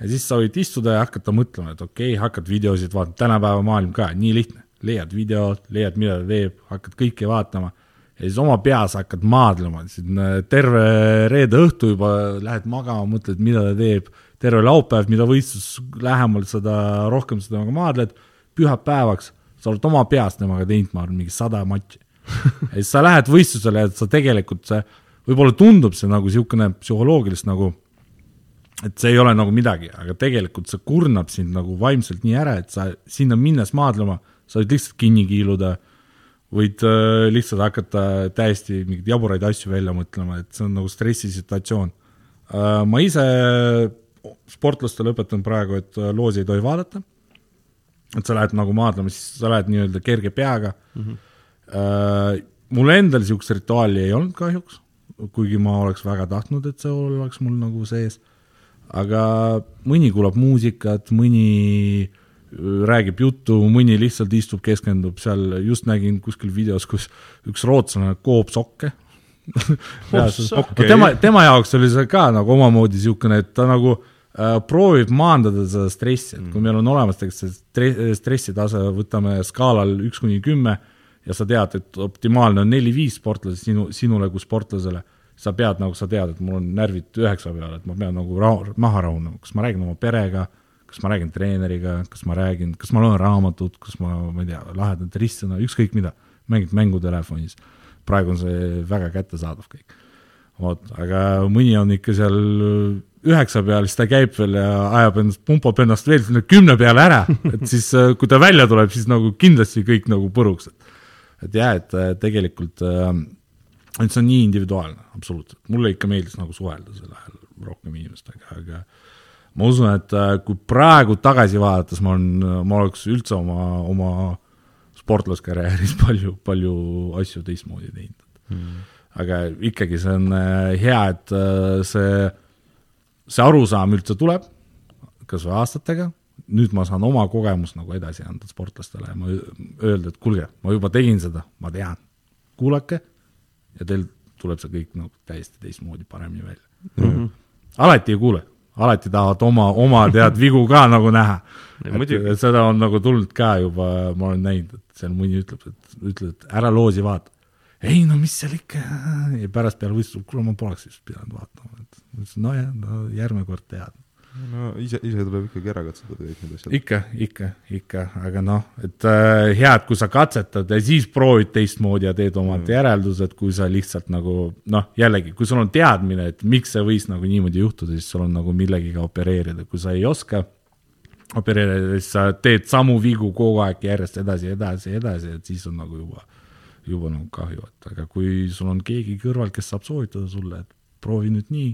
ja siis sa võid istuda ja hakata mõtlema, et okei okay,, hakkad videosid vaatama, tänapäeva maailm ka nii lihtne, leiad videod, leiad, mida ta teeb, hakkad kõike vaatama ja siis oma peas hakkad maadlema, äh, terve reede õhtu juba lähed magama, mõtled, mida ta teeb, terve laupäev, mida võistlus lähemal, seda rohkem sa temaga maadled, pühapäevaks sa oled oma peas temaga teinud, ma arvan, mingi sada matši. ja siis sa lähed võistlusele ja sa tegelikult, see, võib-olla tundub see nagu niisugune psühholoogiliselt nagu, et see ei ole nagu midagi, aga tegelikult see kurnab sind nagu vaimselt nii ära, et sa sinna minnes maadlema, sa võid lihtsalt kinni kiiluda võid äh, lihtsalt hakata täiesti mingeid jaburaid asju välja mõtlema, et see on nagu stressisituatsioon äh,. ma ise sportlastele õpetan praegu, et äh, loosi ei tohi vaadata. et sa lähed nagu maadlema, siis sa lähed nii-öelda kerge peaga mm. -hmm. Mul endal niisugust rituaali ei olnud kahjuks, kuigi ma oleks väga tahtnud, et see oleks mul nagu sees. aga mõni kuulab muusikat, mõni äh, räägib juttu, mõni lihtsalt istub, keskendub seal, just nägin kuskil videos, kus üks rootslane koob sokke okay. tema, tema jaoks oli see ka nagu omamoodi niisugune, et ta nagu äh, proovib maandada seda stressi, et kui meil on olemas tegelikult see stressitase, võtame skaalal üks kuni kümme ja sa tead, et optimaalne on neli-viis sportlase sinu, sinule kui sportlasele, sa pead nagu, sa tead, et mul on närvid üheksa peal, et ma pean nagu rahu, maha rahunema, kas ma räägin oma perega kas ma räägin treeneriga, kas ma räägin, kas ma loen raamatut, kas ma, ma ei tea, lahedat ristsõna, ükskõik mida, mängid mängu telefonis. praegu on see väga kättesaadav kõik. vot, aga mõni on ikka seal üheksa peal, siis ta käib veel ja ajab ennast, pumpab ennast veel sinna kümne peale ära, et siis kui ta välja tuleb, siis nagu kindlasti kõik nagu puruks, et et jah, et tegelikult et see on nii individuaalne, absoluutselt, mulle ikka meeldis nagu suhelda sel ajal rohkem inimestega, aga ma usun, et äh, kui praegu tagasi vaadates ma olen, ma oleks üldse oma, oma sportlaskarjääris palju, palju asju teistmoodi teinud. Mm.. aga ikkagi see on äh, hea, et äh, see, see arusaam üldse tuleb, kas või aastatega, nüüd ma saan oma kogemust nagu edasi anda sportlastele ja ma öelda, et kuulge, ma juba tegin seda, ma tean, kuulake ja teil tuleb see kõik nagu täiesti teistmoodi paremini välja. Mm. -hmm. alati ei kuule alati tahavad oma, oma tead vigu ka nagu näha. seda on nagu tulnud ka juba, ma olen näinud, et seal mõni ütleb, et ütled, et ära loosi vaata. ei no mis seal ikka, ja pärast peale võistlust, kuule ma poleks siis pidanud vaatama, et ma ütlesin, nojah, no järgmine kord tead no ise, ise tuleb ikkagi ära katsetada kõik need asjad. ikka, ikka, ikka, aga noh, et äh, hea, et kui sa katsetad ja siis proovid teistmoodi ja teed omad mm. järeldused, kui sa lihtsalt nagu noh, jällegi, kui sul on teadmine, et miks see võis nagu niimoodi juhtuda, siis sul on nagu millegiga opereerida, kui sa ei oska opereerida, siis sa teed samu vigu kogu aeg järjest edasi, edasi, edasi, et siis on nagu juba, juba nagu kahju, et aga kui sul on keegi kõrval, kes saab soovitada sulle, et proovi nüüd nii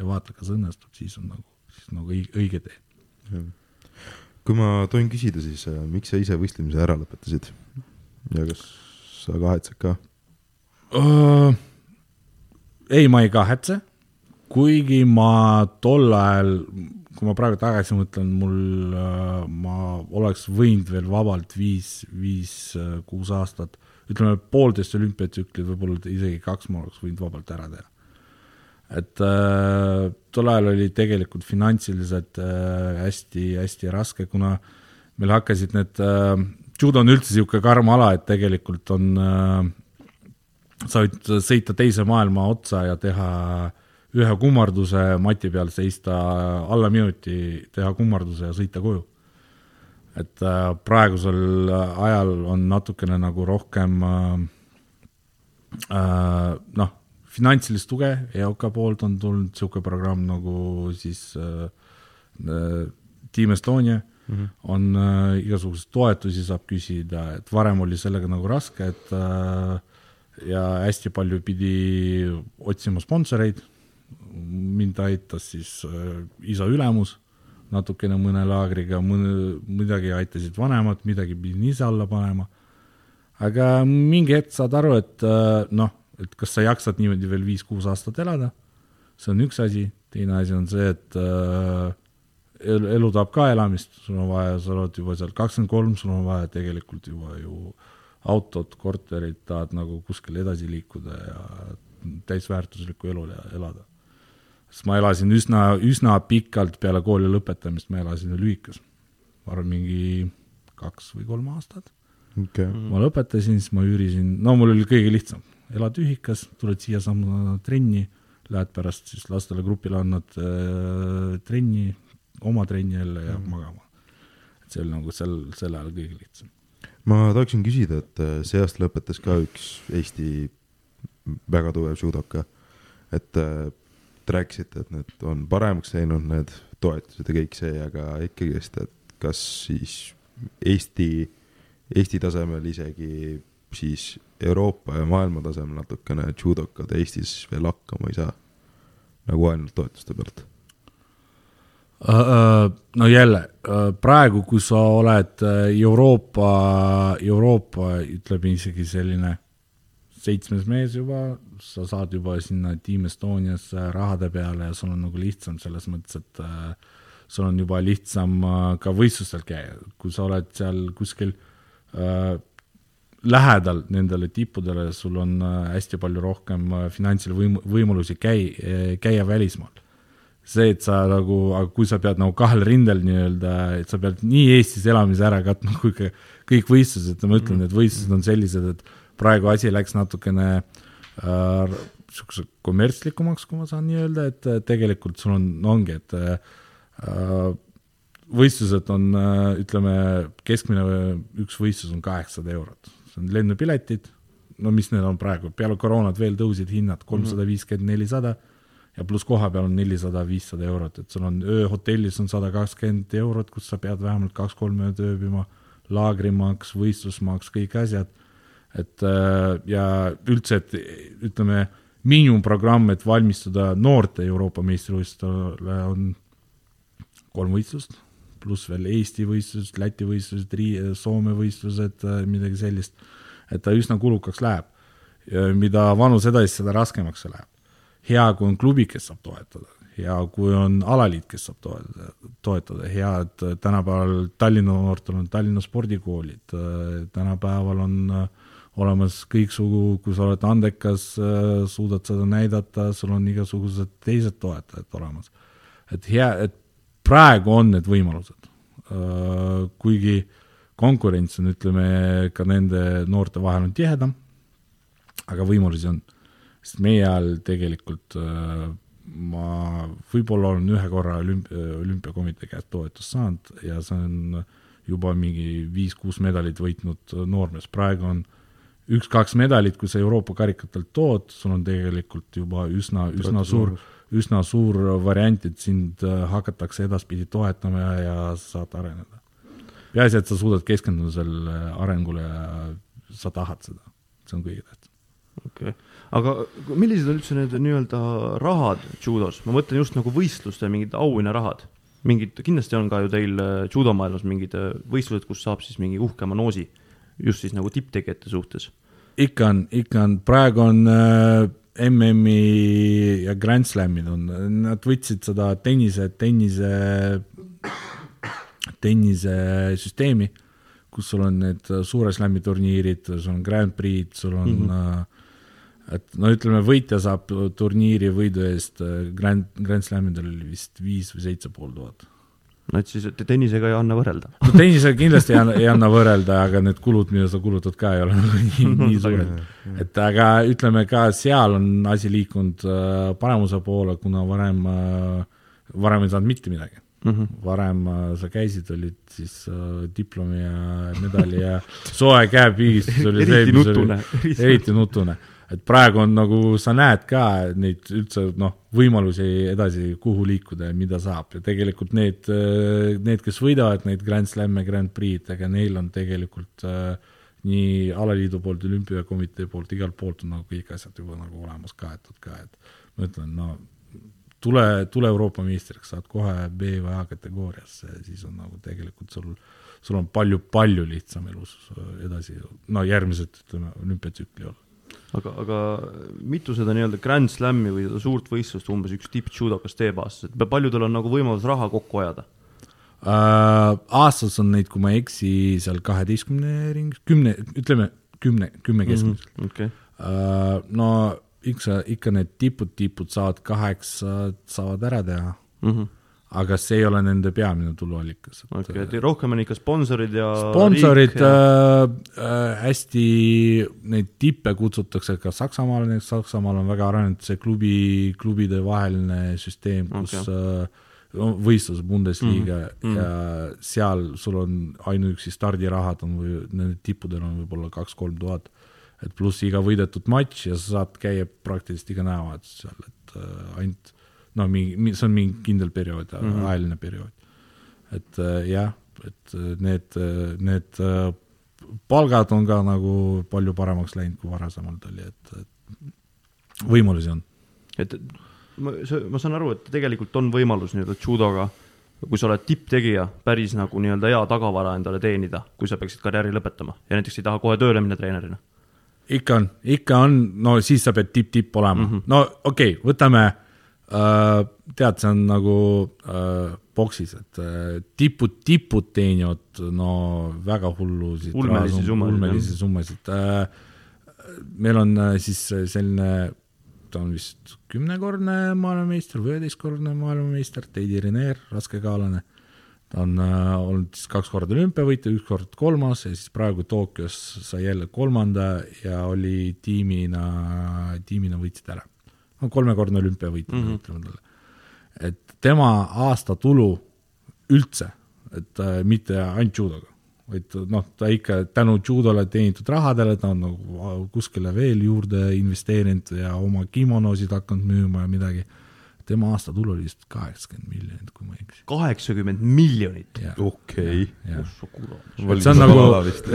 ja vaata, kas õnnestub, siis on nagu siis nagu õige tee. kui ma tohin küsida, siis äh, miks sa ise võistlemise ära lõpetasid ja kas sa kahetsed ka uh,? ei, ma ei kahetse, kuigi ma tol ajal, kui ma praegu tagasi mõtlen, mul uh,, ma oleks võinud veel vabalt viis, viis uh,, kuus aastat, ütleme poolteist olümpiatsüklit, võib-olla isegi kaks ma oleks võinud vabalt ära teha et äh, tol ajal oli tegelikult finantsiliselt hästi-hästi äh, raske, kuna meil hakkasid need äh,, judo on üldse niisugune karm ala, et tegelikult on äh,, sa võid sõita teise maailma otsa ja teha ühe kummarduse mati peal, seista alla minuti, teha kummarduse ja sõita koju. et äh, praegusel ajal on natukene nagu rohkem äh, äh, noh, finantsilist tuge EOK poolt on tulnud niisugune programm nagu siis äh, äh, Team Estonia. Mm, -hmm. on äh, igasuguseid toetusi saab küsida, et varem oli sellega nagu raske, et äh, ja hästi palju pidi otsima sponsoreid, mind aitas siis äh, isa ülemus natukene mõne laagriga, mõne, midagi aitasid vanemad, midagi pidin ise alla panema, aga mingi hetk saad aru, et äh, noh, et kas sa jaksad niimoodi veel viis-kuus aastat elada, see on üks asi, teine asi on see, et äh, elu, elu tahab ka elamist, sul on vaja, sa oled juba seal kakskümmend kolm, sul on vaja tegelikult juba ju autot, korterit, tahad nagu kuskil edasi liikuda ja täisväärtuslikku elu elada. sest ma elasin üsna, üsna pikalt peale kooli lõpetamist, ma elasin lühikas, ma arvan, mingi kaks või kolm aastat. Okay.. ma lõpetasin, siis ma üürisin, no mul oli kõige lihtsam, elad ühikas, tuled siiasamma trenni, lähed pärast siis lastele grupile annad äh, trenni, oma trenni jälle ja mm. magama. et see oli nagu sel, sel ajal kõige lihtsam. ma tahaksin küsida, et äh, see aasta lõpetas ka üks Eesti väga tugev judoka, et äh, te rääkisite, et need on paremaks läinud, need toetused ja kõik see, aga ikkagist, et kas siis Eesti, Eesti tasemel isegi siis Euroopa ja maailma tasemel natukene judokad Eestis veel hakkama ei saa, nagu ainult toetuste pealt. Äh, no jälle, praegu, kui sa oled äh, Euroopa, Euroopa ütleme isegi selline seitsmes mees juba, sa saad juba sinna Team Estoniasse rahade peale ja sul on nagu lihtsam selles mõttes, et äh, sul on juba lihtsam äh, ka võistlustel käia, kui sa oled seal kuskil äh, lähedal nendele tippudele, sul on äh, hästi palju rohkem äh, finantsilisi võim-, võimalusi käi-, käia välismaal. see, et sa nagu, aga kui sa pead nagu kahel rindel nii-öelda, et sa pead nii Eestis elamise ära katma kui ka kõik võistlused, ma ütlen, et võistlused on sellised, et praegu asi läks natukene äh, niisuguse kommertslikumaks, kui ma saan nii öelda, et äh, tegelikult sul on, ongi, et äh, võistlused on äh,, ütleme, keskmine üks võistlus on kaheksasada eurot, see on lennupiletid, no mis need on praegu, peale koroonat veel tõusid hinnad kolmsada viiskümmend, nelisada ja pluss koha peal on nelisada, viissada eurot, et sul on ööhotellis on sada kakskümmend eurot, kus sa pead vähemalt kaks-kolm ööd ööbima, laagrimaks, võistlusmaks, kõik asjad, et äh, ja üldse, et ütleme, miinimumprogramm, et valmistuda noorte Euroopa meistrivõistlustele on kolm võistlust, pluss veel Eesti võistlused, Läti võistlused, Soome võistlused, midagi sellist, et ta üsna kulukaks läheb. mida vanus edasi, seda raskemaks see läheb. Hea, kui on klubi, kes saab toetada, hea, kui on alaliit, kes saab toetada, toetada, hea, et tänapäeval Tallinna noortel on Tallinna spordikoolid, tänapäeval on äh, olemas kõiksugu, kui sa oled andekas, suudad seda näidata, sul on igasugused teised toetajad olemas. et hea, et praegu on need võimalused, kuigi konkurents on, ütleme, ka nende noorte vahel on tihedam, aga võimalusi on. Sest meie ajal tegelikult äh, ma võib-olla olen ühe korra olümp-, olümpiakomitee käest toetust saanud ja see on juba mingi viis-kuus medalit võitnud noormees, praegu on üks-kaks medalit, kui sa Euroopa karikatelt tood, sul on tegelikult juba üsna, üsna suur, üsna suur variant, et sind äh, hakatakse edaspidi toetama ja, ja sa saad areneda. peaasi, et sa suudad keskenduda sellele arengule ja sa tahad seda, see on kõige tähtsam. okei okay., aga millised on üldse need nii-öelda rahad judos, ma mõtlen just nagu võistluste mingid auhinnarahad, mingid, kindlasti on ka ju teil äh, judomaailmas mingid äh, võistlused, kus saab siis mingi uhke manoosi, just siis nagu tipptegijate suhtes. ikka on, ikka on, praegu on äh, MM-i ja Grand Slamid on, nad võtsid seda tennise, tennise, tennisesüsteemi, kus sul on need suure slam'i turniirid, sul on Grand Prix'd, sul on mm, -hmm. et no ütleme, võitja saab turniiri võidu eest äh, Grand, Grand Slamidel oli vist viis või seitse pool tuhat no et siis tennisega ei anna võrrelda. no tennisega kindlasti ei anna, ei anna võrrelda, aga need kulud, mida sa kulutad ka ei ole nagu nii, nii suured. et aga ütleme ka seal on asi liikunud äh, paremuse poole, kuna varem äh,, varem ei saanud mitte midagi mm. -hmm. varem äh, sa käisid, olid siis äh, diplomi ja medali ja soe käepigistus oli see, mis oli nutune. eriti nutune, et praegu on nagu sa näed ka neid üldse noh, võimalusi edasi, kuhu liikuda ja mida saab. Ja tegelikult need, need, kes võidavad neid Grand Slam'e, Grand Prix'd, ega neil on tegelikult äh, nii alaliidu poolt, olümpiakomitee poolt, igalt poolt on nagu kõik asjad juba nagu olemas kaetud ka, et ma ütlen, no tule, tule Euroopa meistriks, saad kohe B või A kategooriasse siis on nagu tegelikult sul, sul on palju-palju lihtsam elus edasi, no järgmised, ütleme, olümpiatsükli olla aga, aga mitu seda nii-öelda Grand Slami või seda suurt võistlust umbes üks tippjudokas teeb aastas, et paljudel on nagu võimalus raha kokku ajada? äh,. aastas on neid, kui ma ei eksi, seal kaheteistkümne ringis, kümne, ütleme kümne, kümme keskmiselt mm. -hmm. uh, no ikka, ikka need tipud, tipud saavad kaheksa, saavad ära teha, Mhm. Aga see ei ole nende peamine tuluallikas. okei et rohkem on ikka sponsorid ja sponsorid ja... äh, äh, hästi, neid tippe kutsutakse ka Saksamaale, näiteks Saksamaal on väga arenenud see klubi, klubide vaheline süsteem, kus okay. äh, võistluse Bundesliga mm -hmm. ja seal sul on ainuüksi stardirahad on või nendel tippudel on võib-olla kaks-kolm tuhat. et pluss iga võidetud matš ja sa saad käia praktiliselt iga nädalavahetus seal, et äh, ainult no mingi, see on mingi kindel periood mm, -hmm. ajaline periood. et äh, jah, et äh, need, äh, need palgad on ka nagu palju paremaks läinud, kui varasemalt oli, et, et võimalusi on. et ma, ma saan aru, et tegelikult on võimalus nii-öelda judoga, kui sa oled tipptegija, päris nagu nii-öelda hea tagavara endale teenida, kui sa peaksid karjääri lõpetama ja näiteks ei taha kohe tööle minna treenerina. ikka on, ikka on, no siis sa pead tipp-tipp olema mm, -hmm. no okei okay,, võtame tead, see on nagu äh, boksis, et äh, tipud, tipud teenivad no väga hullusid. ulmelisi summasid. ulmelisi summasid äh,. meil on äh, siis selline, ta on vist kümnekordne maailmameister või üheteistkordne maailmameister, Teidi Reneer, raskekaalane. ta on äh, olnud siis kaks korda olümpiavõitja, üks kord kolmas ja siis praegu Tokyos sai jälle kolmanda ja oli tiimina, tiimina võitsid ära on kolmekordne olümpiavõitja mm, -hmm. ütleme talle. et tema aastatulu üldse, et äh, mitte ainult judoga, vaid noh, ta ikka tänu judole teenitud rahadele, ta on nagu kuskile veel juurde investeerinud ja oma kimonosid hakanud müüma ja midagi tema aastatulu oli vist kaheksakümmend miljonit, kui ma ei eksi. kaheksakümmend miljonit? okei. see on nagu,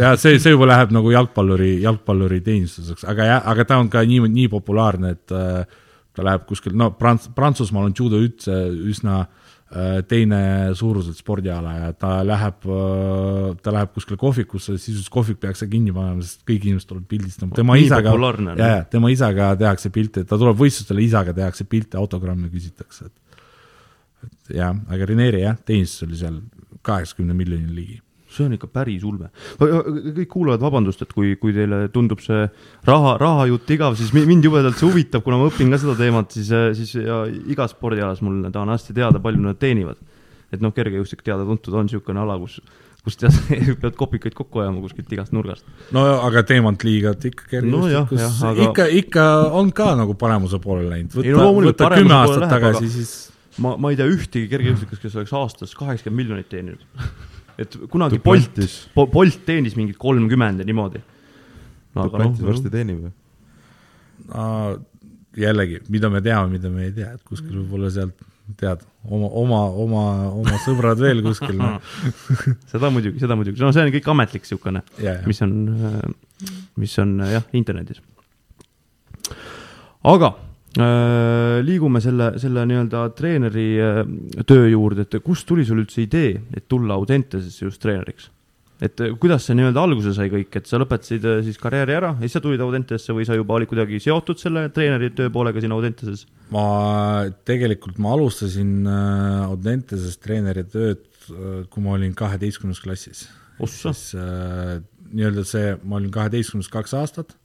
ja see, see juba läheb nagu jalgpalluri, jalgpalluri teenistuseks, aga jah, aga ta on ka nii, nii populaarne, et äh, ta läheb kuskil, no Prants-, Prantsusmaal on judo üldse üsna äh, teine suuruselt spordiala ja ta läheb, äh, ta läheb kuskile kohvikusse, sisuliselt kohvik peaks kinni panema, sest kõik inimesed tulevad pildistama, tema isaga, ja, ja tema isaga tehakse pilte, ta tuleb võistlustele, isaga tehakse pilte, autogramme küsitakse, et et jah, aga Renieri jah, teenistus oli seal kaheksakümne miljoni ligi see on ikka päris ulme. kõik kuulajad, vabandust, et kui, kui teile tundub see raha, rahajutt igav, siis mind jubedalt see huvitab, kuna ma õpin ka seda teemat, siis, siis ja igas spordialas mul tahan hästi teada, palju nad teenivad. et noh, kergejõustik teada-tuntud on niisugune ala, kus kus tead, pead kopikaid kokku ajama kuskilt igast nurgast. no aga teemantliigad ikka kergejõustikus no, aga... ikka, ikka on ka nagu paremuse poole läinud. võta, võta kümme aastat tagasi, siis ma, ma ei tea ühtegi kergejõustikust, kes oleks aastas kaheksakümmend miljonit teeninud et kunagi Bolt, Bolt teenis mingid kolmkümmend ja niimoodi no,. Duplantis no, varsti teenib või no,? jällegi, mida me teame, mida me ei tea, et kuskil võib-olla sealt tead, oma, oma, oma, oma sõbrad veel kuskil no. seda muidugi, seda muidugi, no see on kõik ametlik niisugune, mis on, mis on jah, internetis. aga Äh, liigume selle, selle nii-öelda treeneri äh, töö juurde, et kust tuli sul üldse idee, et tulla Audentesesse just treeneriks? et äh, kuidas see nii-öelda alguse sai kõik, et sa lõpetasid siis karjääri ära ja siis sa tulid Audentesesse või sa juba olid kuidagi seotud selle treeneri tööpoolega siin Audenteses? ma tegelikult, ma alustasin Audenteses treeneri tööd, kui ma olin kaheteistkümnes klassis. siis äh, nii-öelda see, ma olin kaheteistkümnes kaks aastat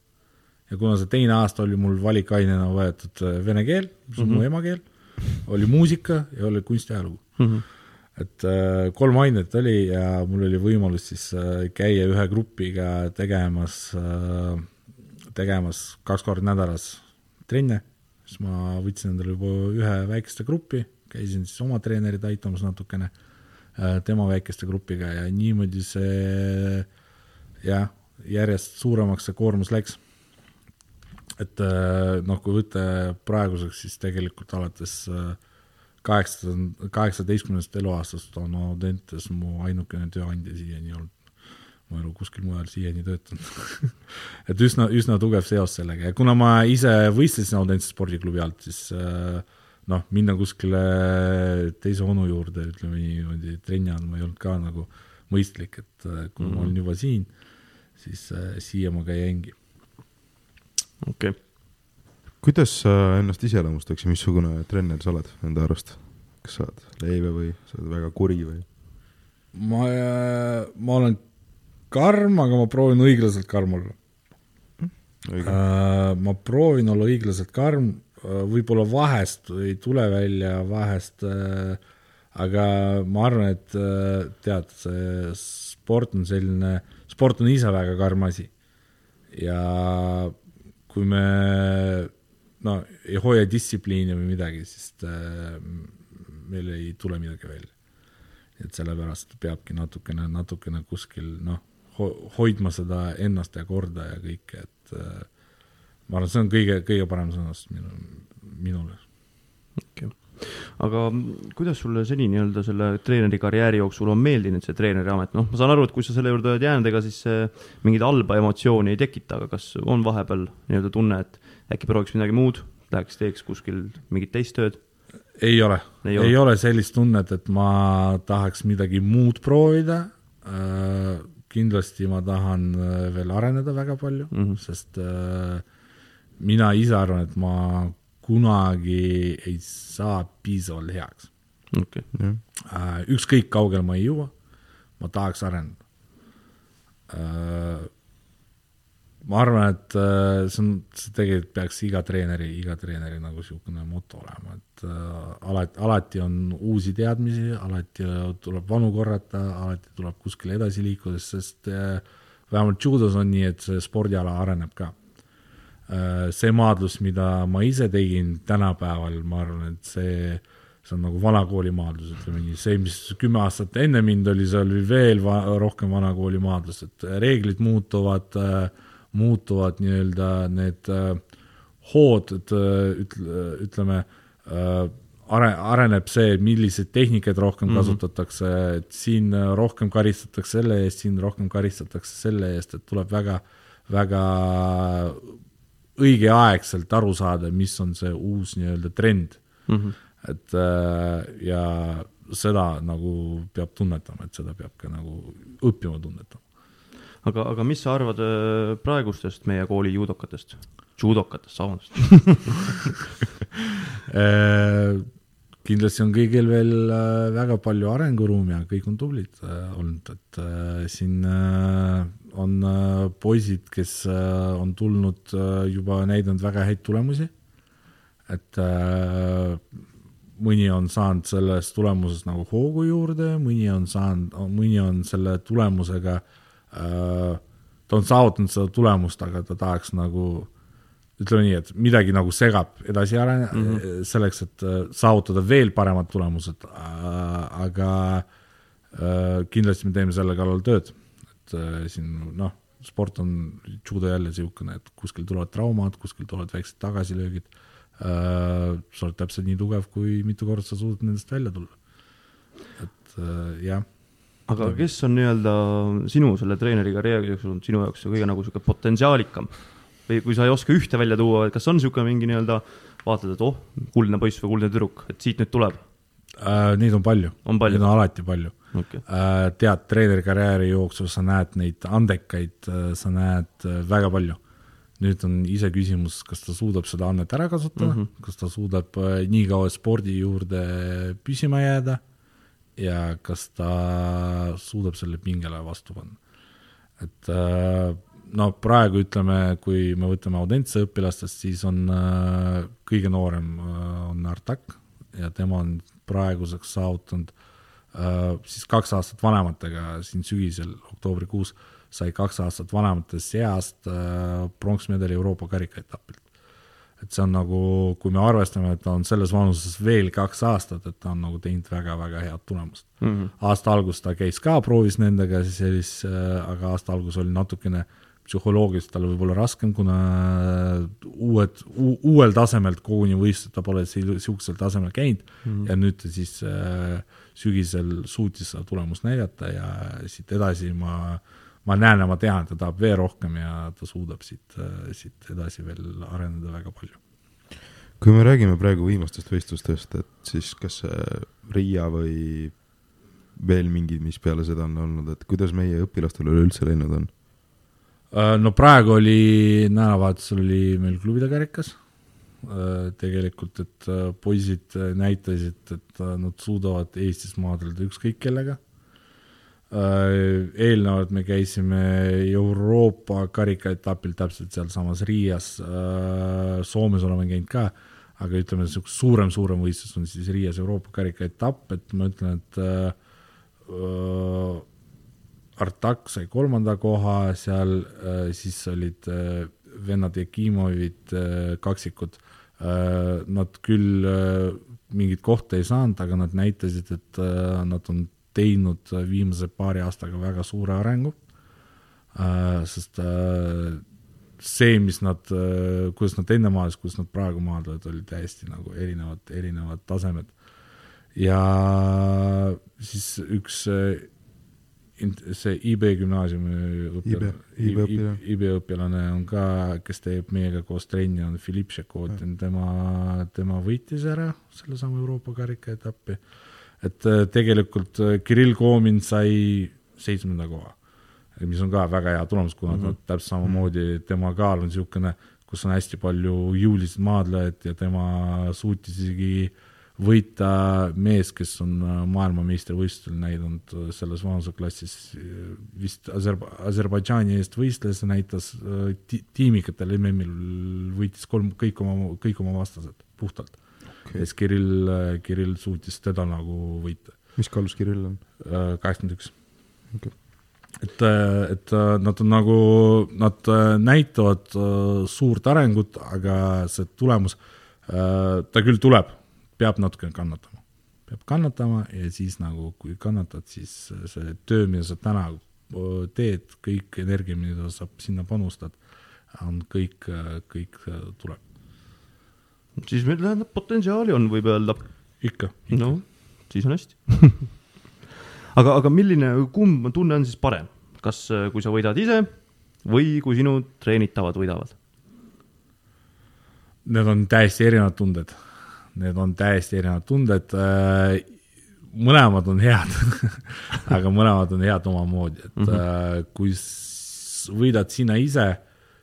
ja kuna see teine aasta oli mul valikainena võetud äh, vene keel, mis on mm -hmm. mu mhm. emakeel, oli muusika ja oli kunstiajalugu mm. -hmm. et äh, kolm ainet oli ja mul oli võimalus siis äh, käia ühe grupiga tegemas, tegemas kaks korda nädalas trenne, siis ma võtsin endale juba ühe väikeste gruppi, käisin siis oma treenerit aitamas natukene, tema väikeste grupiga ja niimoodi see jah, järjest suuremaks see koormus läks et äh, noh, kui võtta praeguseks, siis tegelikult alates äh, kaheksa, kaheksateistkümnendast eluaastast on Audentes mu ainukene tööandja siiani olnud. ma ei ole kuskil mujal siiani töötanud et üsna, üsna tugev seos sellega ja kuna ma ise võistlesin Audentse spordiklubi alt, siis äh, noh, minna kuskile teise onu juurde, ütleme niimoodi, trenni andma ei olnud ka nagu mõistlik, et kuna mm -hmm. ma olen juba siin, siis siia ma ka jäingi okei okay.. kuidas sa ennast iseloomustaksid, missugune treener sa oled enda arust? kas sa oled leebe või sa oled väga kuri või? ma, ma olen karm, aga ma proovin õiglaselt karm olla Õige. Uh, ma proovin olla õiglaselt karm uh,, võib-olla vahest ei tule välja, vahest aga ma arvan, et äh, tead, see sport on selline, sport on ise väga karm asi. ja kui me no ei hoia distsipliini või midagi, siis äh, meil ei tule midagi välja. et sellepärast peabki natukene, natukene kuskil noh ho, hoidma seda ennast ja korda ja kõike, et äh, ma arvan, see on kõige, kõige parem sõnastus minu, minule. okei okay aga kuidas sulle seni nii-öelda selle treeneri karjääri jooksul on meeldinud see treeneri amet, noh, ma saan aru, et kui sa selle juurde oled jäänud, ega siis mingeid halba emotsiooni ei tekita, aga kas on vahepeal nii-öelda tunne, et äkki prooviks midagi muud, läheks teeks kuskil mingit teist tööd? ei ole, ei ole, ei ole sellist tunnet, et ma tahaks midagi muud proovida äh, kindlasti ma tahan äh, veel areneda väga palju mm, -hmm. sest äh, mina ise arvan, et ma kunagi ei saa piisavalt heaks. Okay.. Äh, ükskõik kaugele ma ei jõua, ma tahaks areneda äh, ma arvan, et äh, see on, see tegelikult peaks iga treeneri, iga treeneri nagu niisugune moto olema, et alati, alati on uusi teadmisi, alati tuleb vanu korrata, alati tuleb kuskile edasi liikuda, sest äh, vähemalt judos on nii, et see spordiala areneb ka. See maadlus, mida ma ise tegin tänapäeval, ma arvan, et see, see on nagu vanakooli maadlus, ütleme nii, see, mis kümme aastat enne mind oli, see oli veel va rohkem vanakooli maadlus, et reeglid muutuvad äh, muutuvad nii-öelda need äh, hood, et äh, ütle, ütleme äh, are-, areneb see, milliseid tehnikaid rohkem mm -hmm. kasutatakse, et siin rohkem karistatakse selle eest, siin rohkem karistatakse selle eest, et tuleb väga, väga õigeaegselt aru saada, mis on see uus nii-öelda trend mm. -hmm. et ja seda nagu peab tunnetama, et seda peab ka nagu õppima tunnetama aga, aga mis sa arvad äh, praegustest meie kooli judokatest, judokatest, vabandust äh, kindlasti on kõigil veel äh, väga palju arenguruumi ja kõik on tublid olnud, et siin on poisid, kes on tulnud juba näidanud väga häid tulemusi. et mõni on saanud sellest tulemusest nagu hoogu juurde, mõni on saanud, mõni on selle tulemusega äh, Äh, ta on saavutanud seda tulemust, aga ta tahaks nagu ütleme nii, et midagi nagu segab edasi arene- mm, -hmm. selleks, et äh, saavutada veel paremad tulemused, aga kindlasti me teeme selle kallal tööd, et siin noh, sport on judo jälle niisugune, et kuskil tulevad traumad, kuskil tulevad väiksed tagasilöögid, sa oled täpselt nii tugev, kui mitu korda sa suudad nendest välja tulla. et jah aga kes on nii-öelda sinu selle treeneri karjääri jooksul olnud sinu jaoks kõige nagu sihuke potentsiaalikam? Või kui sa ei oska ühte välja tuua, et kas on niisugune mingi nii-öelda, vaatad, et oh, kuldne poiss või kuldne tüdruk, et siit nüüd tuleb äh,? Neid on palju, neid on alati palju okay.. Äh, tead, treeneri karjääri jooksul sa näed neid andekaid, äh, sa näed äh, väga palju. nüüd on iseküsimus, kas ta suudab seda annet ära kasutada mm, -hmm. kas ta suudab äh, nii kaua spordi juurde püsima jääda ja kas ta suudab selle pingele vastu panna. et äh, no praegu ütleme, kui me võtame Audentse õpilastest, siis on äh, kõige noorem äh, on Artak ja tema on praeguseks saavutanud siis kaks aastat vanematega siin sügisel, oktoobrikuus, sai kaks aastat vanemate seast pronksmedali Euroopa karikaetapilt et see on nagu, kui me arvestame, et ta on selles vanuses veel kaks aastat, et ta on nagu teinud väga-väga head tulemust mm. -hmm. aasta alguses ta käis ka, proovis nendega siis, äh, aga aasta algus oli natukene psühholoogiliselt tal võib-olla raskem, kuna uued, uuel tasemelt koguni võistlused, ta pole niisugusel tasemel käinud mm ja nüüd ta siis äh, sügisel suutis seda tulemust näidata ja siit edasi ma äh, ma näen ja ma tean, ta tahab veel rohkem ja ta suudab siit, siit edasi veel areneda väga palju. kui me räägime praegu viimastest võistlustest, et siis kas Riia või veel mingid, mis peale seda on olnud, et kuidas meie õpilastel üleüldse läinud on? Äh, no praegu oli, nädalavahetusel oli meil klubide karikas, äh, tegelikult, et äh, poisid näitasid, et nad suudavad Eestis maadleda ükskõik kellega. Eelnevalt me käisime Euroopa karikaetapil täpselt sealsamas Riias, Soomes oleme käinud ka, aga ütleme, niisugune suurem, suurem võistlus on siis Riias Euroopa karika etapp, et ma ütlen, et Artak sai kolmanda koha, seal äh, siis olid äh, vennad Jakimovid äh, kaksikud. Nad küll mingit kohta ei saanud, aga nad näitasid, et nad on teinud viimase paari aastaga väga suure arengu sest see, mis nad, kuidas nad enne maadlesid, kuidas nad praegu maadlevad, oli täiesti nagu erinevad, erinevad tasemed. ja siis üks see IB gümnaasiumi õpilane, IB õpilane. IB õpilane on ka, kes teeb meiega koos trenni, on Philipp Šekotin, tema, tema võitis ära sellesama Euroopa karikaetappi. et äh, tegelikult Kirill Koomin sai seitsmenda koha mis on ka väga hea tulemus, kuna mm -hmm. ta täpselt samamoodi, tema kaal on niisugune, kus on hästi palju jõuliseid maadlejaid ja tema suutis isegi võita mees, kes on äh, maailmameistrivõistlustel näidanud äh, selles vanuseklassis, äh, vist Aserba-, Aserbaidžaani eest võistles näitas ti-, tiimikatel MM-il võitis kolm, kõik oma, kõik oma vastased puhtalt. Okay.. siis Kirill, Kirill suutis teda nagu võita. mis kaalus Kirill on? kaheksakümmend üks. Et, et nad on nagu, nad näitavad suurt arengut, aga see tulemus, ta küll tuleb, peab natukene kannatama. peab kannatama ja siis nagu, kui kannatad, siis see töö, mida sa täna äh, teed, kõik energia, mida sa sinna panustad, on kõik, kõik tuleb. siis meil tähendab, potentsiaali on, võib öelda. ikka, ikka.. no, siis on hästi aga, aga milline, kumb tunne on siis parem, kas äh, kui sa võidad ise või kui sinu treenitavad võidavad? Need on täiesti erinevad tunded. Need on täiesti erinevad tunded. Äh, mõlemad on head aga mõlemad on head omamoodi, et mm -hmm. kui võidad sina ise,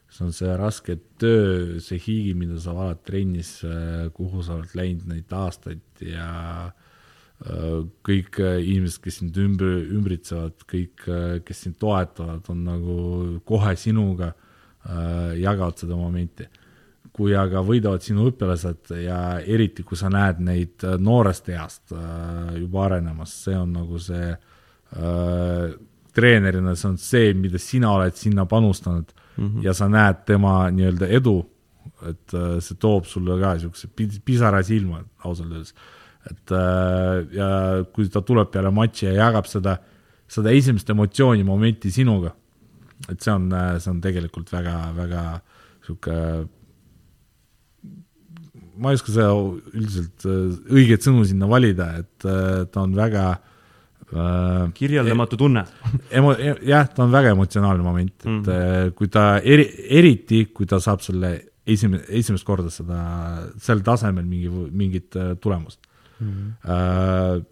siis on see raske töö, see hiigi, mida sa valad trennis, kuhu sa oled läinud neid aastaid ja äh, kõik äh, inimesed, kes sind ümber, ümbritsevad, kõik, äh, kes sind toetavad, on nagu kohe sinuga, äh, jagavad seda momenti. Kui aga võidavad sinu õpilased ja eriti, kui sa näed neid noorest east juba arenemas, see on nagu see treenerina, see on see, mida sina oled sinna panustanud mm -hmm. ja sa näed tema nii-öelda edu, et see toob sulle ka niisuguse pisara silma ausalt öeldes et äh, ja kui ta tuleb peale matši ja jagab seda, seda esimest emotsiooni, momenti sinuga, et see on, äh, see on tegelikult väga, väga sihuke ma ei oska seda üldiselt äh, õiget sõnu sinna valida, et ta on väga äh, kirjeldamatu tunne emo-, e-, jah, ta on väga emotsionaalne moment, et mm -hmm. kui ta eri, eriti, kui ta saab selle esimene, esimest korda seda, sel tasemel mingi, mingit tulemust mm. -hmm.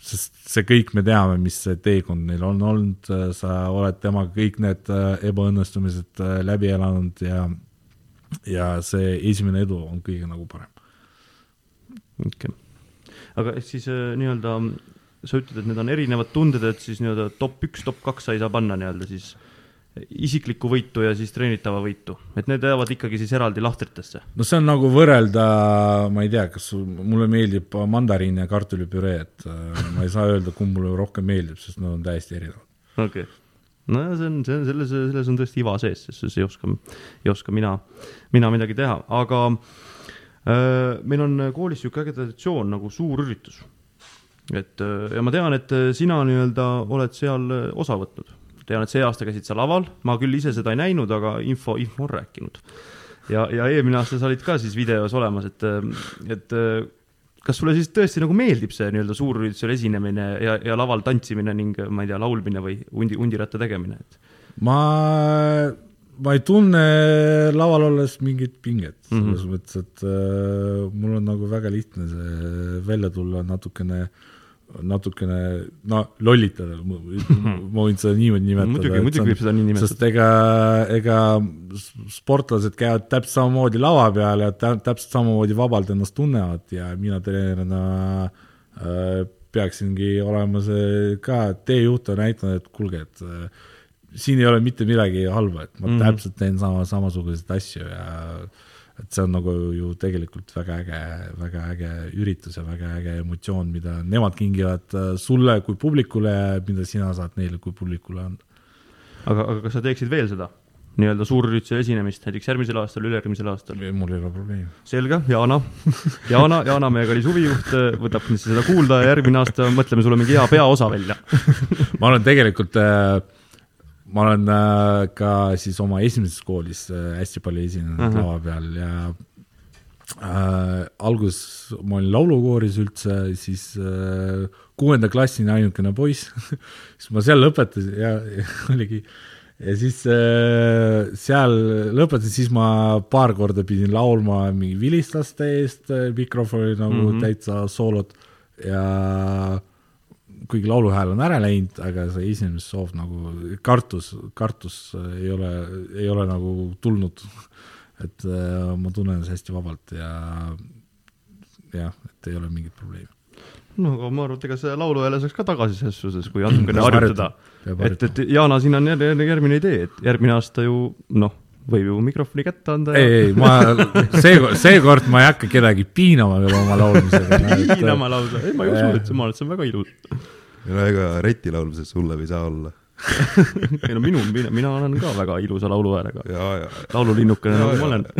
sest see kõik me teame, mis see teekond neil on olnud, sa oled temaga kõik need äh, ebaõnnestumised äh, läbi elanud ja, ja see esimene edu on kõige nagu parem. okei okay., aga siis nii-öelda sa ütled, et need on erinevad tunded, et siis nii-öelda top üks, top kaks sa ei saa panna nii-öelda siis isiklikku võitu ja siis treenitava võitu, et need jäävad ikkagi siis eraldi lahtritesse? no see on nagu võrrelda, ma ei tea, kas mulle meeldib mandariin ja kartulipüree, et äh, ma ei saa öelda, kumb mulle rohkem meeldib, sest nad on täiesti erinevad. okei okay., no see on, see on selles, selles on tõesti iva sees, sest siis ei oska, ei oska mina, mina midagi teha, aga äh, meil on koolis niisugune äge traditsioon nagu suurüritus. et äh, ja ma tean, et sina nii-öelda oled seal osa võtnud tean, et see aasta käisid sa laval, ma küll ise seda ei näinud, aga info, info on rääkinud. ja, ja eelmine aasta sa olid ka siis videos olemas, et, et kas sulle siis tõesti nagu meeldib see nii-öelda suurüritusel esinemine ja, ja laval tantsimine ning ma ei tea, laulmine või hundi, hundiratta tegemine, et? ma, ma ei tunne laval olles mingit pinget, selles mm -hmm. mõttes, et äh, mul on nagu väga lihtne see välja tulla natukene äh, natukene no lollitada, ma võin seda niimoodi nimetada. muidugi, muidugi võib seda nii nimetada. sest ega, ega sportlased käivad täpselt samamoodi lava peal ja täpselt samamoodi vabalt ennast tunnevad ja mina treenerina äh, peaksingi olema see ka teejuht ja näitama, et kuulge, et äh, siin ei ole mitte midagi halba, et ma mm -hmm. täpselt teen sama, samasuguseid asju ja et see on nagu ju tegelikult väga äge, väga äge üritus ja väga äge emotsioon, mida nemad kingivad äh, sulle kui publikule ja mida sina saad neile kui publikule anda. aga, aga kas sa teeksid veel seda? nii-öelda suurürituse esinemist näiteks järgmisel aastal, ülejärgmisel aastal? mul ei ole probleemi. selge, Jaana. Jaana, Jaana, meie kallis huvijuht, võtab kindlasti seda kuulda ja järgmine aasta mõtleme sulle mingi hea peaosa välja ma olen tegelikult äh, ma olen äh, ka siis oma esimeses koolis äh, hästi palju esinenud uh -huh. lava peal ja äh, alguses ma olin laulukooris üldse, siis äh, kuuenda klassini ainukene poiss siis ma seal lõpetasin ja, ja oligi ja siis äh, seal lõpetasin, siis ma paar korda pidin laulma mingi vilistlaste eest äh, mikrofoni nagu mm -hmm. täitsa soolot ja kuigi lauluhääl on ära läinud, aga see esinemissoov nagu, kartus, kartus ei ole, ei ole nagu tulnud. et äh, ma tunnen ennast hästi vabalt ja jah, et ei ole mingit probleemi no aga ma arvan, et ega see lauluhääle saaks ka tagasi selles suhtes, kui natukene harjutada. et, et Jaana, siin on järgmine idee, et järgmine aasta ju noh, võib ju mikrofoni kätte anda ei, ei, ma seekord, seekord ma ei hakka kedagi piinama veel oma laulmisega piinama lausa, ei ma ei usu, et see, ma arvan, et see on väga ilus. No ega Reti laulmises hullem ei saa olla. Ei no minu, mina, mina olen ka väga ilusa lauluhäälega. laululinnukene nagu ma olen.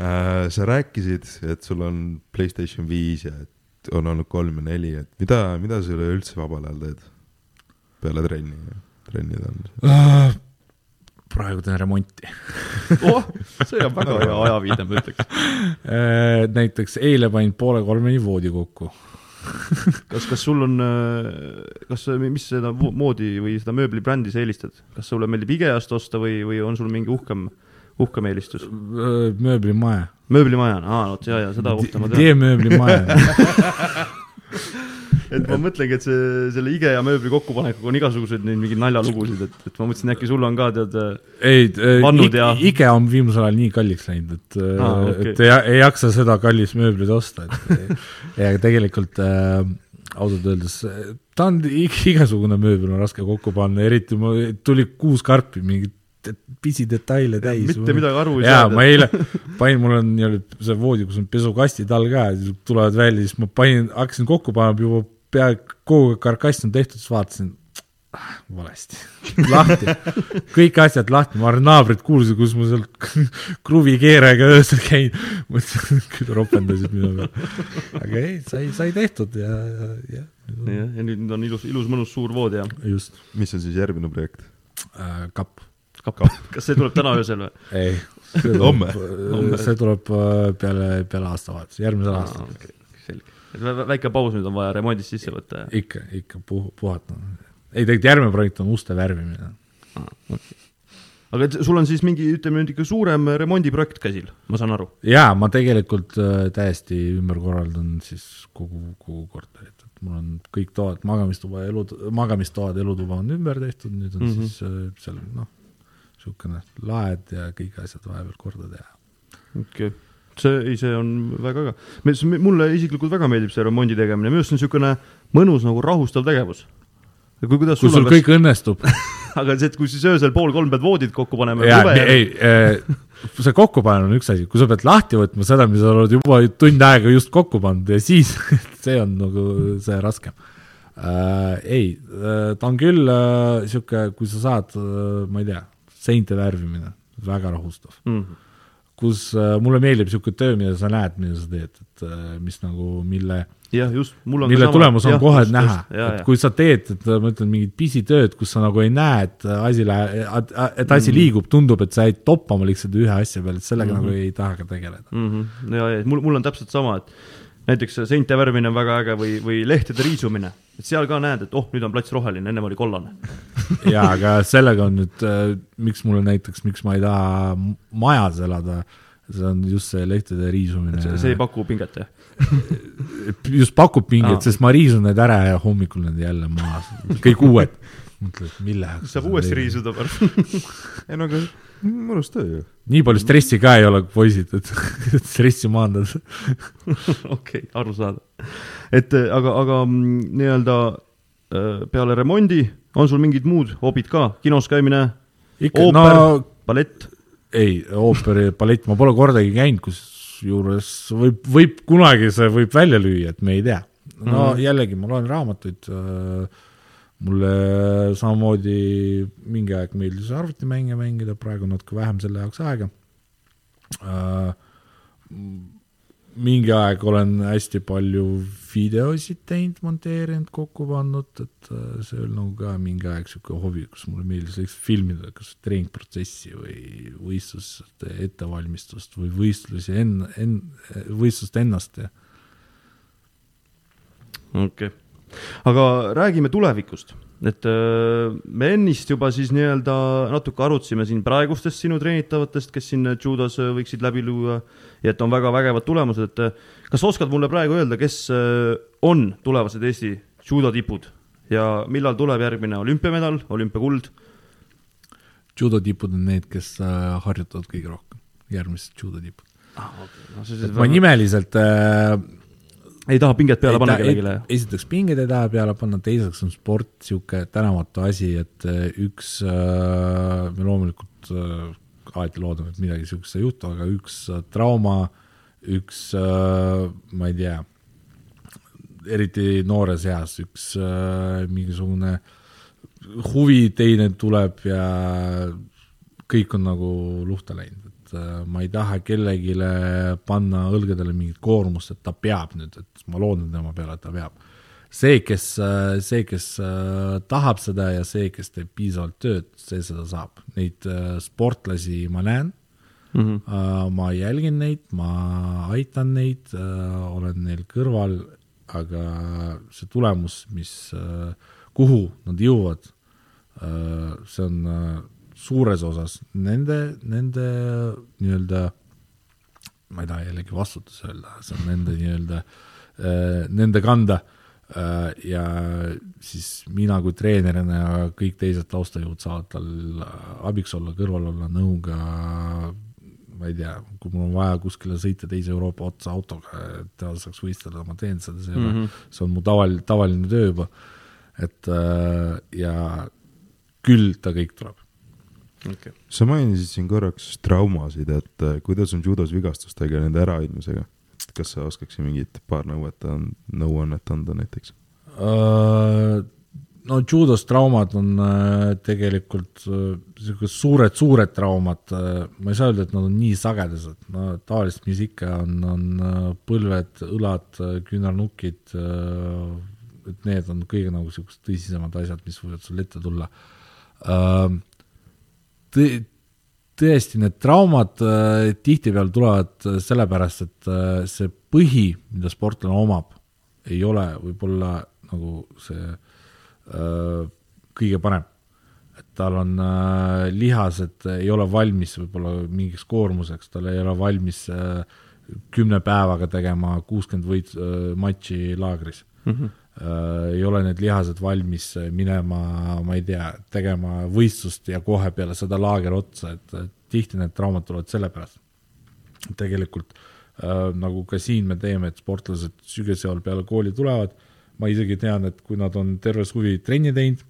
Äh, sa rääkisid, et sul on Playstation viis ja et on olnud kolm ja neli, et mida, mida sa üleüldse vabal ajal teed? Peale trenni, trennid on. Uh,? Praegu teen remonti oh, see on väga hea ajaviide, ma ütleks äh, näiteks eile panin poole kolmeni voodi kokku kas, kas sul on, kas, mis seda moodi või seda mööblibrändi sa eelistad, kas sulle meeldib IKEA-st osta või, või on sul mingi uhkem, uhkem eelistus? mööblimaja. mööblimaja, aa, vot ja, ja seda kohta ma tean. tee mööblimaja et ma mõtlengi, et see, selle IKEA mööbli kokkupanekuga on igasuguseid neid mingeid naljalugusid, et, et ma mõtlesin, äkki sul on ka tead ei äh,, ja... IKEA on viimasel ajal nii kalliks läinud, et ah,, okay. et ei, ei jaksa seda kallist mööblit osta, et ja tegelikult äh, ausalt öeldes, ta on igasugune mööbel on raske kokku panna, eriti mul tuli kuus karpi mingit pisidetaile täis. mitte midagi aru ei saa. jaa, ma eile panin, mul on nii-öelda see voodi, kus on pesukastid all ka, tulevad välja, siis ma panin, hakkasin kokku panema juba peaaegu kogu karkass on tehtud, siis vaatasin ah, valesti, lahti, kõik asjad lahti, ma arvan, naabrid kuulsid, kus ma seal kruvikeerajaga öösel käin, mõtlesin, küll ropendasid minu peale. aga ei, sai, sai tehtud ja, ja, ja. jah, ja nüüd on ilus, ilus mõnus suur voodi ja. just. mis on siis järgmine projekt äh,? kapp. kapp, kas see tuleb täna öösel või? ei. homme? see tuleb äh, peale, peale aastavahetust, järgmisel aastal okay et väike paus nüüd on vaja remondist sisse võtta. ikka, ikka puh-, puhata. ei, tegelikult järgmine projekt on uste värvimine ah,. Okay. aga et sul on siis mingi, ütleme nüüd ikka suurem remondiprojekt käsil, ma saan aru? jaa, ma tegelikult äh, täiesti ümber korraldan siis kogu, kogu korterit, et mul on kõik toad, magamistuba, elu, magamistoad, elutuba on ümber tehtud, nüüd on mm -hmm. siis äh, seal noh, niisugune laed ja kõik asjad vahepeal korda teha. okei okay see, ei, see on väga äge. mulle isiklikult väga meeldib see remondi tegemine, minu arust see on niisugune mõnus nagu rahustav tegevus. kui, kuidas kui sul kas... kõik õnnestub aga see, et kui siis öösel pool kolm pead voodid kokku panema. ei, see kokkupanemine on üks asi, kui sa pead lahti võtma seda, mis sa oled juba tund aega just kokku pannud ja siis see on nagu see raskem äh,. ei äh,, ta on küll äh, sihuke, kui sa saad äh,, ma ei tea, seinte värvimine, väga rahustav mm. -hmm kus äh, mulle meeldib niisugune töö, mida sa näed, mida sa teed, et äh, mis nagu, mille jah, just, mul on mille tulemus on ja, kohe just, näha, et kui sa teed, et ma ütlen, mingit pisitööd, kus sa nagu ei näe, et asi läheb, et asi mm. liigub, tundub, et sa jäid toppama lihtsalt ühe asja peale, et sellega mm -hmm. nagu ei taha ka tegeleda mm. -hmm. ja, ja mul, mul on täpselt sama, et näiteks seinte värvimine on väga äge või, või lehtede riisumine, et seal ka näed, et oh, nüüd on plats roheline, ennem oli kollane jaa, aga sellega on nüüd äh,, miks mulle näiteks, miks ma ei taha majas elada, see on just see lehtede riisumine. see ei paku pinget, jah just pakub pinget sest ma riisun need ära ja hommikul need jälle maas, kõik uued. mõtled, mille jaoks. saab uuesti riisuda pärast ei no aga mõnus töö ju. nii palju stressi ka ei ole, poisid, et stressi maandada okei arusaadav. et aga, aga mm, nii-öelda äh, peale remondi on sul mingid muud hobid ka, kinos käimine, ooper no,, ballett? ei, ooperi ballett ma pole kordagi käinud, kusjuures võib, võib kunagi see võib välja lüüa, et me ei tea. no mm -hmm. jällegi, ma loen raamatuid äh, mulle samamoodi mingi aeg meeldis arvutimänge mängida, praegu natuke vähem selle jaoks aega uh,. mingi aeg olen hästi palju videosid teinud, monteerinud, kokku pannud, et uh, see oli nagu ka mingi aeg sihuke hobi, kus mulle meeldis lihtsalt filmida kas treeningprotsessi või võistluste ettevalmistust või võistlusi enn-, enn-, võistlust ennast ja okei okay., aga räägime tulevikust, et öö, me ennist juba siis nii-öelda natuke arutasime siin praegustest sinu treenitavatest, kes siin judos öö, võiksid läbi lüüa ja et on väga vägevad tulemused, et öö, kas oskad mulle praegu öelda, kes on tulevased Eesti judo tipud? Ja millal tuleb järgmine olümpiamedal, olümpiakuld? judo tipud on need, kes harjutavad kõige rohkem, järgmised judo tipud. No, et ma nimeliselt äh, ei taha pinget peale ei panna kellelegi. esiteks pingeid ei taha peale panna, teiseks on sport niisugune tänamatu asi, et äh, üks äh,, me loomulikult äh, alati loodame, et midagi niisugust ei juhtu, aga üks äh, trauma, üks äh,, ma ei tea, eriti noores eas, üks äh, mingisugune huvi teine tuleb ja kõik on nagu luhta läinud, et äh, ma ei taha kellelegi panna õlgadele mingit koormust, et ta peab nüüd, et ma loodan tema peale, et ta peab. see, kes, see, kes äh, tahab seda ja see, kes teeb piisavalt tööd, see seda saab. Neid äh, sportlasi ma näen Mm -hmm. Ma jälgin neid, ma aitan neid olen neil kõrval, aga see tulemus, mis uh,, kuhu nad jõuavad see on suures osas nende, nende nii-öelda, ma ei taha jällegi vastutus öelda, see on nende nii-öelda uh,, nende kanda uh, ja siis mina kui treenerina ja kõik teised taustajõud saavad tal abiks olla, kõrval olla, nõuga ma ei tea, kui mul on vaja kuskile sõita teise Euroopa otsa autoga, et ta saaks võistelda, ma teen seda, see mm. -hmm. see on mu tavaline, tavaline töö juba. et äh, ja küll ta kõik tuleb. Okay. sa mainisid siin korraks traumasid, et äh, kuidas on judos vigastustega ja nende ärahoidmisega? kas sa oskaksid mingit paar nõuet, nõuannet anda näiteks? Äh, no judos traumad on äh, tegelikult niisugused suured, suured traumad, ma ei saa öelda, et nad on nii sagedased, no tavaliselt, mis ikka on, on põlved, õlad, küünarnukid, et need on kõige nagu niisugused tõsisemad asjad, mis võivad sul ette tulla. Tõ-, tõesti, need traumad äh, tihtipeale tulevad äh, sellepärast, et äh, see põhi, mida sportlane omab, ei ole võib-olla nagu see äh, kõige parem. et tal on äh, lihased, ei ole valmis võib-olla mingiks koormuseks, tal ei ole valmis äh, kümne päevaga tegema kuuskümmend võit- matši laagris Mm -hmm. Äh, ei ole need lihased valmis minema, ma ei tea, tegema võistlust ja kohe peale seda laager otsa, et tihti need traumad tulevad sellepärast. tegelikult äh, nagu ka siin me teeme, et sportlased sügise ajal peale kooli tulevad, ma isegi tean, et kui nad on terve suvi trenni teinud,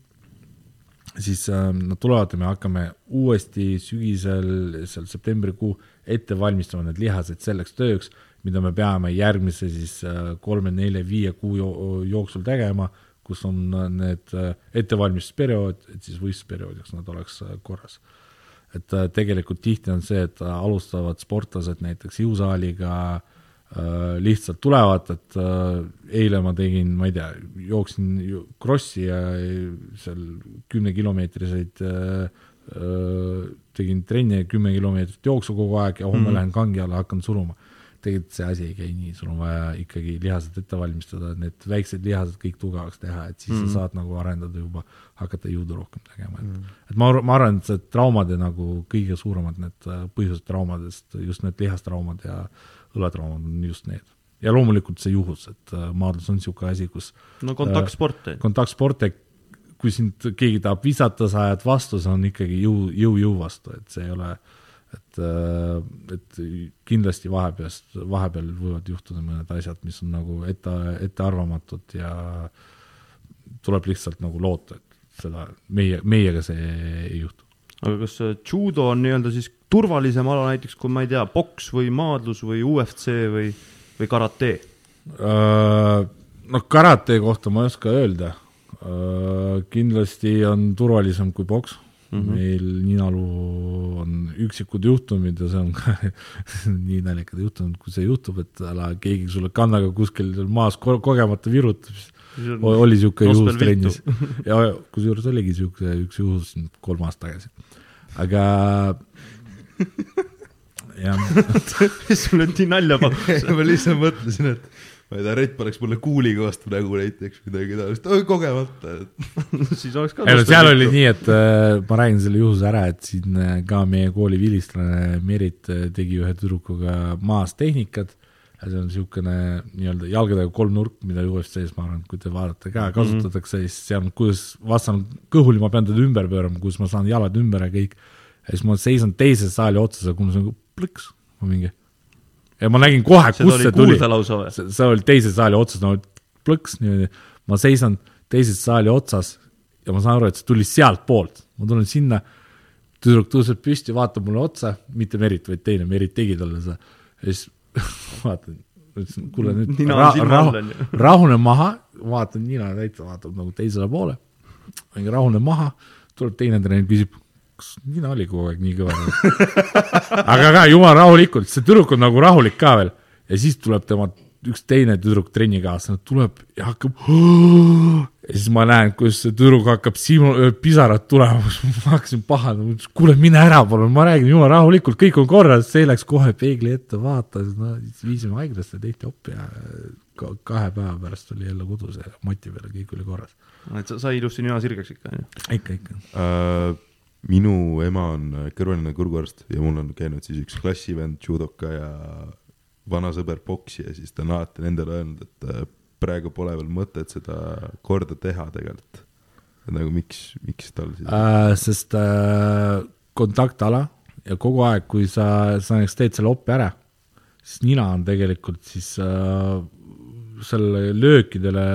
siis äh, nad tulevad ja me hakkame uuesti sügisel, seal septembrikuu ette valmistama need lihased selleks tööks, mida me peame järgmise siis äh, kolme, nelja, viie kuu jo jooksul tegema, kus on äh, need äh, ettevalmistusperiood, et siis võistlusperioodiks nad oleks korras. et tegelikult tihti on see, et alustavad sportlased näiteks jõusaaliga äh, lihtsalt tulevad, et eile ma tegin, ma ei tea, jooksin krossi ja seal kümnekilomeetriseid tegin trenni kümme kilomeetrit jooksu kogu aeg ja homme mm. -hmm. lähen kangi alla, hakkan suruma. Tegelikult see asi ei käi nii, sul on vaja ikkagi lihased ette valmistada, need väiksed lihased kõik tugevaks teha, et siis mm -hmm. Sa saad nagu arendada juba, hakata jõudu rohkem tegema, et mm -hmm. et ma, ma arvan, et see traumade nagu kõige suuremad need äh, põhjused traumadest, just need lihastraumad ja õlatraumad on just need. ja loomulikult see juhus, et äh, maadlus on niisugune asi, kus no kontaktsport, et kontaktsport kui sind keegi tahab visata, sa ajad vastu, see on ikkagi jõu, jõu jõu vastu, et see ei ole, et, et kindlasti vahepealst, vahepeal võivad juhtuda mõned asjad, mis on nagu ette, ettearvamatud ja tuleb lihtsalt nagu loota, et seda meie, meiega see ei juhtu. aga kas äh, judo on nii-öelda siis turvalisem ala näiteks kui ma ei tea, poks või maadlus või UFC või, või karate? noh, karate kohta ma ei oska öelda. kindlasti on turvalisem kui poks mm. -hmm. meil ninaluu on üksikud juhtumid ja see on ka nii naljakad juhtumid, kui see juhtub, et ala keegi sulle kannaga kuskil seal maas ko kogemata virutab, siis oli sihuke juhus trennis. ja kusjuures oligi sihuke üks juhus kolm aastat tagasi. aga jah, mis sulle nii nalja pakkus? ma lihtsalt mõtlesin, et ma ei tea, Rett paneks mulle kuuliga vastu nägu näiteks midagi taolist, kogemata. siis oleks ka. ei no seal oli nii, et äh, ma räägin selle juhuse ära, et siin äh, ka meie kooli vilistlane Merit äh, tegi ühe tüdrukuga maas tehnikat ja see on niisugune nii-öelda jalgadega kolmnurk, mida UFC-s ma arvan, kui te vaatate ka, kasutatakse mm, -hmm. siis seal, kuidas vastane kõhuli ma pean teda ümber pöörama, kus ma saan jalad ümber ja kõik. ja siis ma seisan teise saali otsas ja kui see on plõks, ma mingi. Ja ma nägin kohe, kust see tuli. see see oli teise saali otsas, no plõks niimoodi, ma seisan teises saali otsas ja ma saan aru, et see tuli sealtpoolt, ma tulen sinna, tüdruk tõuseb püsti, vaatab mulle otsa, mitte Merit, vaid teine, Merit tegi talle seda. Ja siis vaatan, ütlesin, kuule nüüd ra rahu rahune maha, vaatan nina täitsa vaatab nagu teisele poole, rahune maha, tuleb teine treener, küsib, kas nina oli kogu aeg nii kõva? aga ka jumala rahulikult, see tüdruk on nagu rahulik ka veel. Ja siis tuleb tema üks teine tüdruk trennikaaslane tuleb ja hakkab ja siis ma näen, kuidas see tüdruk hakkab simu-, pisarad tulema, ma hakkasin pahane, kuule mine ära palun, ma räägin jumala rahulikult, kõik on korras, see läks kohe peegli ette, vaatas, no siis viisime haiglasse, tehti op ja ka- kahe päeva pärast oli jälle kodus ja mati peal kõik oli korras. et sa sai ilusti nina sirgeks ikka, onju. ikka, ikka. Äh, minu ema on kõrvaline kurguarst ja mul on käinud siis üks klassivend judoka ja vana sõber poksija, siis ta on alati nendele öelnud, et äh, praegu pole veel mõtet seda korda teha tegelikult. nagu miks, miks tal siis äh,. sest äh, kontaktala ja kogu aeg, kui sa, sa näiteks teed selle opi ära, siis nina on tegelikult siis äh, selle löökidele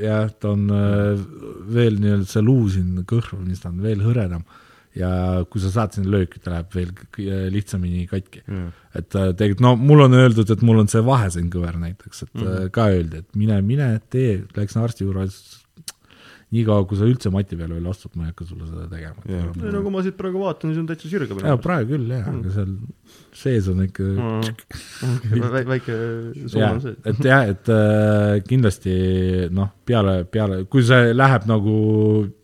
jah, ta on äh, veel nii-öelda see luu siin kõhru, mis ta on veel hõredam. Ja kui sa saad sinna lööki, ta läheb veel k- lihtsamini katki. et äh, tegelikult no mul on öeldud, et mul on see vahesein kõver näiteks, et mm. ka öeldi, et mine, mine tee, läksin arsti juurde, niikaua kui sa üldse mati peale veel astud, ma ei hakka sulle seda tegema. Ei no kui ma siit praegu vaatan, siis on täitsa sirge jaa, praegu küll jah, aga seal sees on ikka Vä- väike soon jah on, see. et jah, et äh, kindlasti noh, peale, peale, kui see läheb nagu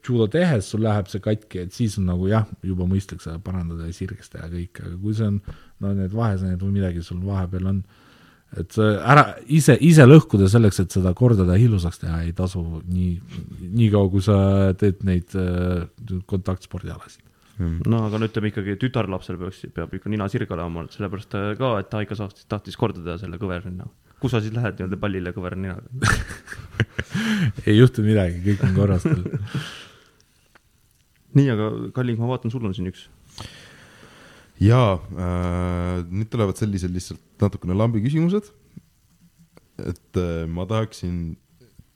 judo tehes, sul läheb see katki, et siis on nagu jah, juba mõistlik seda parandada ja sirgeks teha kõik, aga kui see on no need vaheseinad või midagi sul vahepeal on, et ära ise, ise lõhkuda selleks, et seda kordada ilusaks teha, ei tasu nii, niikaua, kui sa teed neid äh, kontaktspordialasid. no aga no ütleme ikkagi tütarlapsel peaks, peab ikka nina sirge olema, sellepärast äh, ka, et ta ikka tahtis, tahtis korda teha selle kõverninna. kus sa siis lähed nii-öelda pallile kõverninaga? ei juhtu midagi, kõik on korras tal. nii, aga Kalling, ma vaatan, sul on siin üks. Jaa äh,, nüüd tulevad sellised lihtsalt natukene lambi küsimused. et äh, ma tahaksin,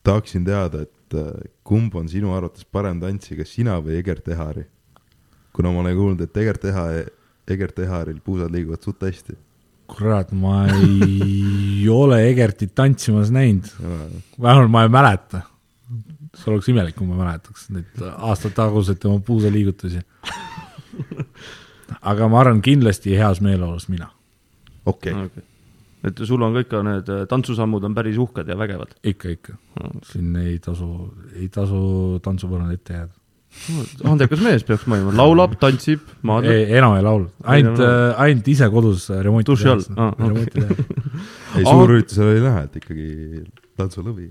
tahaksin teada, et äh, kumb on sinu arvates parem tantsija, kas sina või Egert Ehari? kuna ma olen kuulnud, et Egert Eha, Egert Eharil puusad liiguvad suht hästi. kurat, ma ei ole Egertit tantsimas näinud, vähemalt ma ei mäleta. see oleks imelik, kui ma mäletaks neid aastaid taguseid tema puusaliigutusi. aga ma arvan kindlasti heas meeleolus mina, okei, okay.. et sul on ka ikka need äh, tantsusammud on päris uhked ja vägevad. ikka, ikka, siin ei tasu, ei tasu tantsupõrnale ette jääda. andekas mees peaks mõelma, laulab, tantsib, maadleb. ei, enam ei laulnud, ainult ei, ainult ise kodus remonti Duši all? Aa, okei. ei suurüritusele ei lähe, et ikkagi tantsulõvi.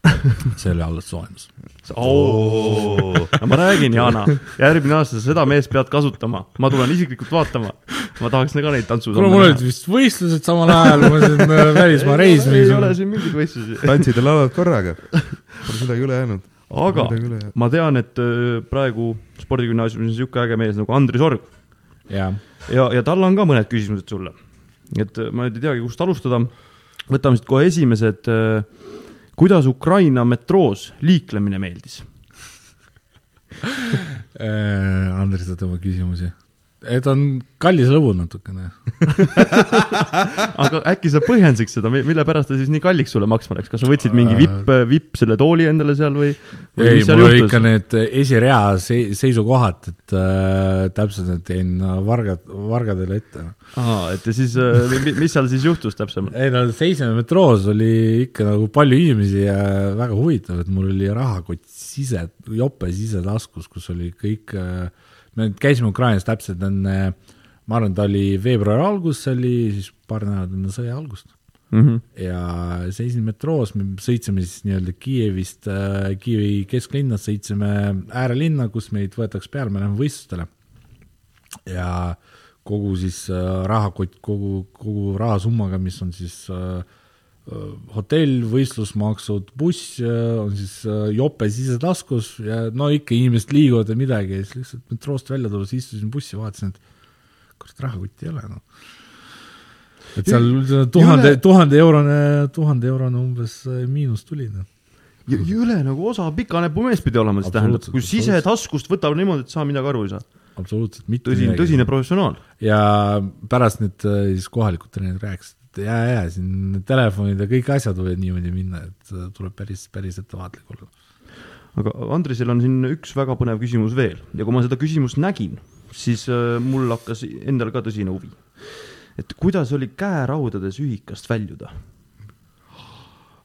see oli alles soojendus. no ma räägin, Jana, järgmine aasta sa seda meest pead kasutama, ma tulen isiklikult vaatama. ma tahaks ka neid kuule, mul tantsusamme olid vist võistlused samal ajal, ma siin äh, välismaa ei ole siin mingeid võistlusi. tantsid ja laulad korraga, pole midagi üle jäänud. aga üle jäänud. ma tean, et öö, praegu spordigümnaasiumis on niisugune äge mees nagu Andris Org jah, ja, ja tal on ka mõned küsimused sulle. et öö, ma nüüd ei teagi, kust alustada. võtame siit kohe esimesed. Kuidas Ukraina metroos liiklemine meeldis? Äh, Andres saab oma küsimusi. Et on kallis lõbu natukene. aga äkki sa põhjendaksid seda, mille pärast ta siis nii kalliks sulle maksma läks, kas sa võtsid mingi vipp, vipp selle tooli endale seal või, või? ei, mul olid ikka need esirea se-, seisukohad, et äh, täpselt need jäin vargad, vargadele ette. aa, et ja siis äh,, mis seal siis juhtus täpsemalt? ei no seisime metroos oli ikka nagu palju inimesi ja väga huvitav, et mul oli rahakott sise, jope sisetaskus, kus oli kõik äh, me käisime Ukrainas täpselt enne, ma arvan, ta oli veebruari algus, see oli siis paar nädalat enne sõja algust mm. -hmm. ja seisin metroos, me sõitsime siis nii-öelda Kiievist äh,, Kiievi kesklinnast sõitsime äärelinna, kus meid võetakse peale, me läheme võistlustele. ja kogu siis äh, rahakott, kogu, kogu rahasummaga, mis on siis äh, hotell, võistlusmaksud, buss äh, on siis äh, jope sisetaskus ja no ikka inimesed liiguvad ja midagi ja siis lihtsalt metroost välja tulles istusin bussi, vaatasin, et kurat, rahakotti ei ole noh. et seal tuhande, tuhande eurone, tuhande eurone umbes miinus tuli noh jõle nagu osav pika näpumees pidi olema, siis tähendab, kui sisetaskust võtab niimoodi, et sa midagi aru ei saa. absoluutselt, mitte tõsine, tõsine professionaal. ja pärast need siis kohalikud treenerid rääkisid, et ja, ja siin telefonid ja kõik asjad võivad niimoodi minna, et tuleb päris, päris ettevaatlik olla. aga Andresel on siin üks väga põnev küsimus veel ja kui ma seda küsimust nägin, siis äh, mul hakkas endal ka tõsine huvi. et kuidas oli käeraudades ühikast väljuda?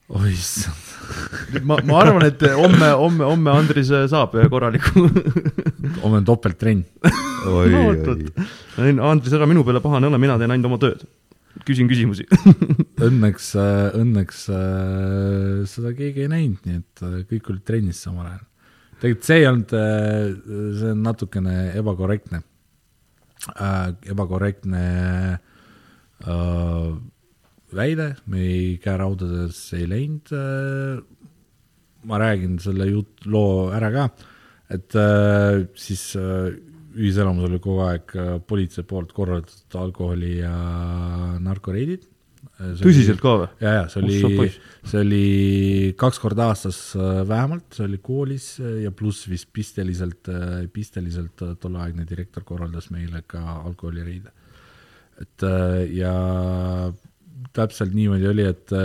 oi issand. ma, ma arvan, et homme, homme, homme Andris saab ühe korraliku homme on topelttrenn. no, Andris, ära minu peale pahane ole, mina teen ainult oma tööd küsin küsimusi Õnneks, äh, õnneks äh, seda keegi ei näinud, nii et äh, kõik olid trennis samal ajal. tegelikult see ei olnud, see on natukene ebakorrektne, ebakorrektne väide, me ei, käeraudades ei läinud, ma räägin selle jut-, loo ära ka, et siis ühiselamus oli kogu aeg äh, politsei poolt korraldatud alkoholi ja narkoreidid. Äh, tõsiselt ka või? ja, ja see oli, see oli kaks korda aastas äh, vähemalt, see oli koolis ja pluss vist pisteliselt, pisteliselt tolleaegne direktor korraldas meile ka alkoholireide. et ja täpselt niimoodi oli, et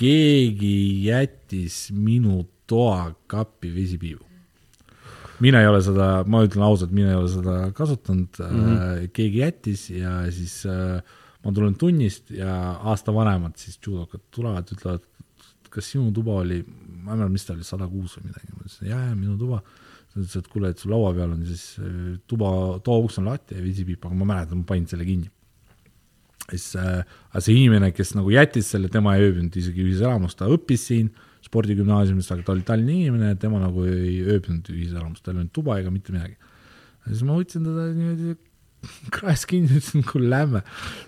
keegi jättis minu toakappi vesipiibu mina ei ole seda, ma ütlen ausalt, mina ei ole seda kasutanud mm, -hmm. keegi jättis ja siis äh, ma tulen tunnist ja aasta vanemad siis judokad tulevad, ütlevad, kas sinu tuba oli, ma ei mäleta, mis ta oli, sada kuus või midagi, ma ütlesin, jaa, jaa, minu tuba. ta ütles, et kuule, et sul laua peal on siis äh, tuba, toauks on lahti ja visipiip, aga ma mäletan, ma panin selle kinni. siis äh,, see inimene, kes nagu jättis selle, tema ei ööbinud isegi ühiselamus, ta õppis siin äh, spordigümnaasiumist, aga ta oli Tallinna inimene, tema nagu ei ööbinud ühiselamus, tal ei olnud tuba ega mitte midagi. ja siis ma võtsin teda niimoodi kraes kinni, ütlesin, kuule lähme,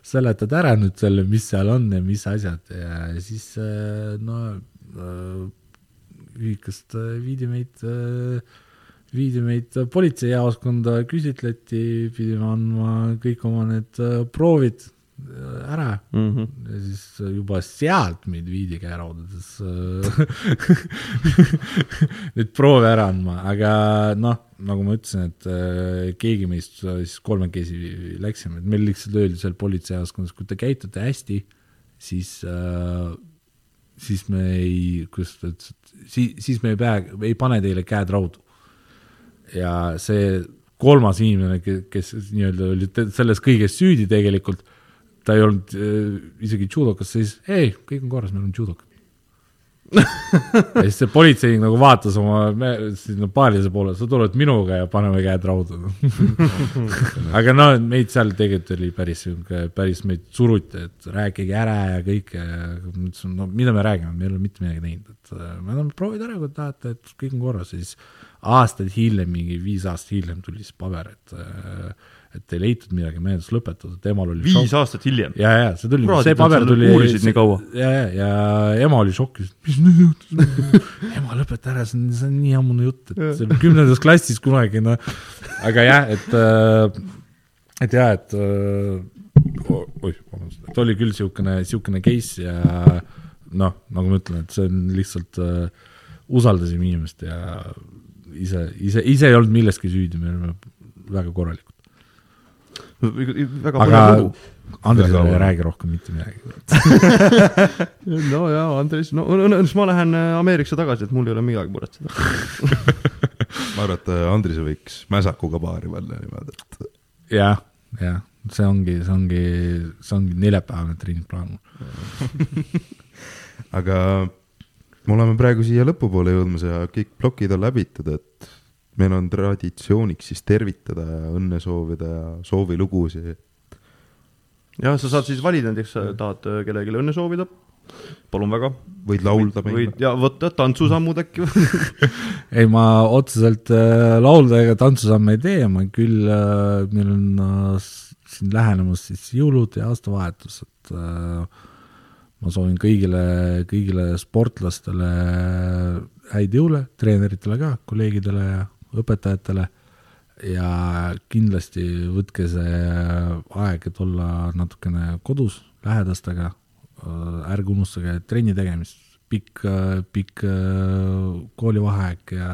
seletad ära nüüd selle, mis seal on ja mis asjad ja siis äh, no äh, ühikast äh, viidi meid, viidi meid politseijaoskonda, küsitleti, pidime andma kõik oma need proovid ära mm. -hmm. ja siis juba sealt meid viidi käeraudades neid proove ära andma, aga noh, nagu ma ütlesin, et äh, keegi meist siis kolmekesi läksime, et meil lihtsalt öeldi seal politseijaoskonnas, kui te käitute hästi, siis äh, siis me ei, kuidas ta ütles, et siis, siis me ei pea, ei pane teile käed raudu. ja see kolmas inimene, kes nii-öelda oli selles kõiges süüdi tegelikult ta ei olnud äh, isegi judokas, siis ei, kõik on korras, meil on judokad. Ja siis see politseinik nagu vaatas oma sinna paarilise poole, sa tuled minuga ja paneme käed rauda aga no meid seal tegelikult oli päris sihuke, päris meid suruti, et rääkige ära ja kõike ja ma ütlesin, no mida me räägime, me ei ole mitte midagi teinud, et äh, me anname proovida ära, kui tahate, et kõik on korras. Ja siis aastaid hiljem, mingi viis aastat hiljem tuli siis paber, et äh, et ei leitud midagi, menetlus lõpetatud, temal oli viis šok. aastat hiljem? ja, ja see tuli, see paber tuli uurisid nii kaua? ja, ja, ja ema oli šokis, mis nüüd juhtus ema, lõpeta ära, see on, see on nii ammune jutt, et see oli kümnendas klassis kunagi, noh. aga jah, et, äh, et jah, et äh, oih, vabandust, et oli küll niisugune, niisugune case ja noh, nagu ma ütlen, et see on lihtsalt uh,, usaldasime inimest ja ise, ise, ise ei olnud milleski süüdi, me olime väga korralikud. Väga aga põnev lugu. Andresele Väga ei räägi rohkem mitte midagi. no jaa, Andres, no õnneks ma lähen äh, Ameerikasse tagasi, et mul ei ole midagi muretseda. ma arvan, et äh, Andrise võiks mäsakuga paari panna niimoodi, et jah, jah, see ongi, see ongi, see ongi neljapäevane treeningplaan. aga me oleme praegu siia lõpupoole jõudmas ja kõik plokid on läbitud, et meil on traditsiooniks siis tervitada ja õnne soovida ja soovilugusid. jah, sa saad siis valida näiteks, sa tahad äh, kellelegi õnne soovida, palun väga. võid laulda meile. ja võtta tantsusammud äkki ei, ma otseselt äh, laulda ega tantsusamme ei tee, ma küll äh,, meil on äh, siin lähenemas siis jõulud ja aastavahetus, et äh, ma soovin kõigile, kõigile sportlastele häid jõule, treeneritele ka, kolleegidele ja õpetajatele. Ja kindlasti võtke see aeg, et olla natukene kodus lähedastega, ärge unustage trenni tegemist, pikk, pikk äh, koolivaheaeg ja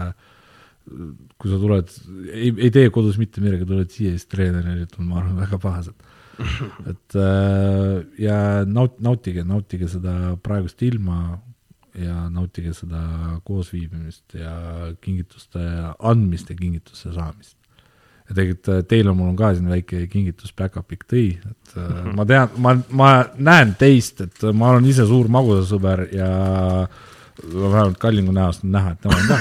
kui sa tuled, ei, ei tee kodus mitte midagi, tuled siia, siis treenerid on, ma arvan, väga pahased. et äh, ja naut-, nautige, nautige seda praegust ilma ja nautige seda koosviibimist ja kingituste andmist ja kingituste saamist. ja tegelikult äh, teile mul on ka siin väike kingitus Backupik tõi, et äh, ma tean, ma, ma näen teist, et ma olen ise suur magusasõber ja vähemalt Kallingu näost on näha, et tema on ka.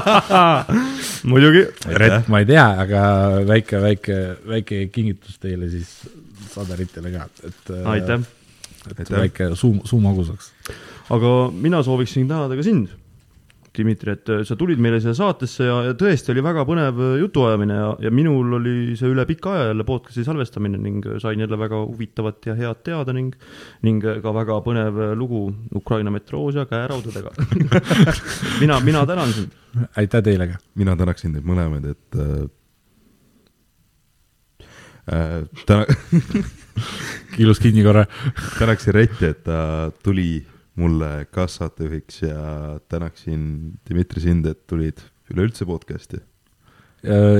muidugi. Rett ma ei tea, aga väike, väike, väike kingitus teile siis Saderitele ka, et. aitäh. et väike suu, suu magusaks. Aga mina sooviksin tänada ka sind, Dmitri, et sa tulid meile siia saatesse ja, ja tõesti oli väga põnev jutuajamine ja, ja minul oli see üle pika aja jälle podcast'i salvestamine ning sain jälle väga huvitavat ja head teada ning ning ka väga põnev lugu Ukraina metroos ja käeraudadega. mina, mina tänan sind. aitäh teile ka. mina tänaksin teid mõlemaid, et äh, äh, täna, kilus kinni korra. tänaksin Retti, et ta tuli mulle kaassaatejuhiks ja tänaksin Dmitri sind, et tulid üleüldse podcast'i.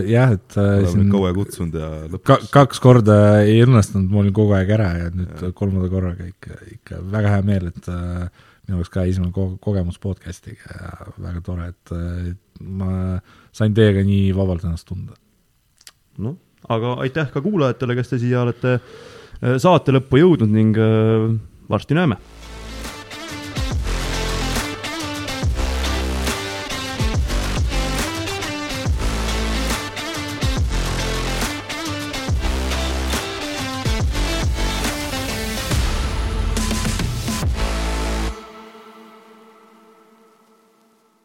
jah, et äh, oleme kaua kutsunud ja ka, lõpuks kaks korda ei õnnestunud, ma olin kogu aeg ära ja nüüd kolmanda korraga ikka, ikka väga hea meel, et äh, minu jaoks ka esimene ko kogemus podcast'iga ja väga tore, et äh, ma sain teiega nii vabalt ennast tunda. noh, aga aitäh ka kuulajatele, kes te siia olete äh, saate lõppu jõudnud ning äh, varsti näeme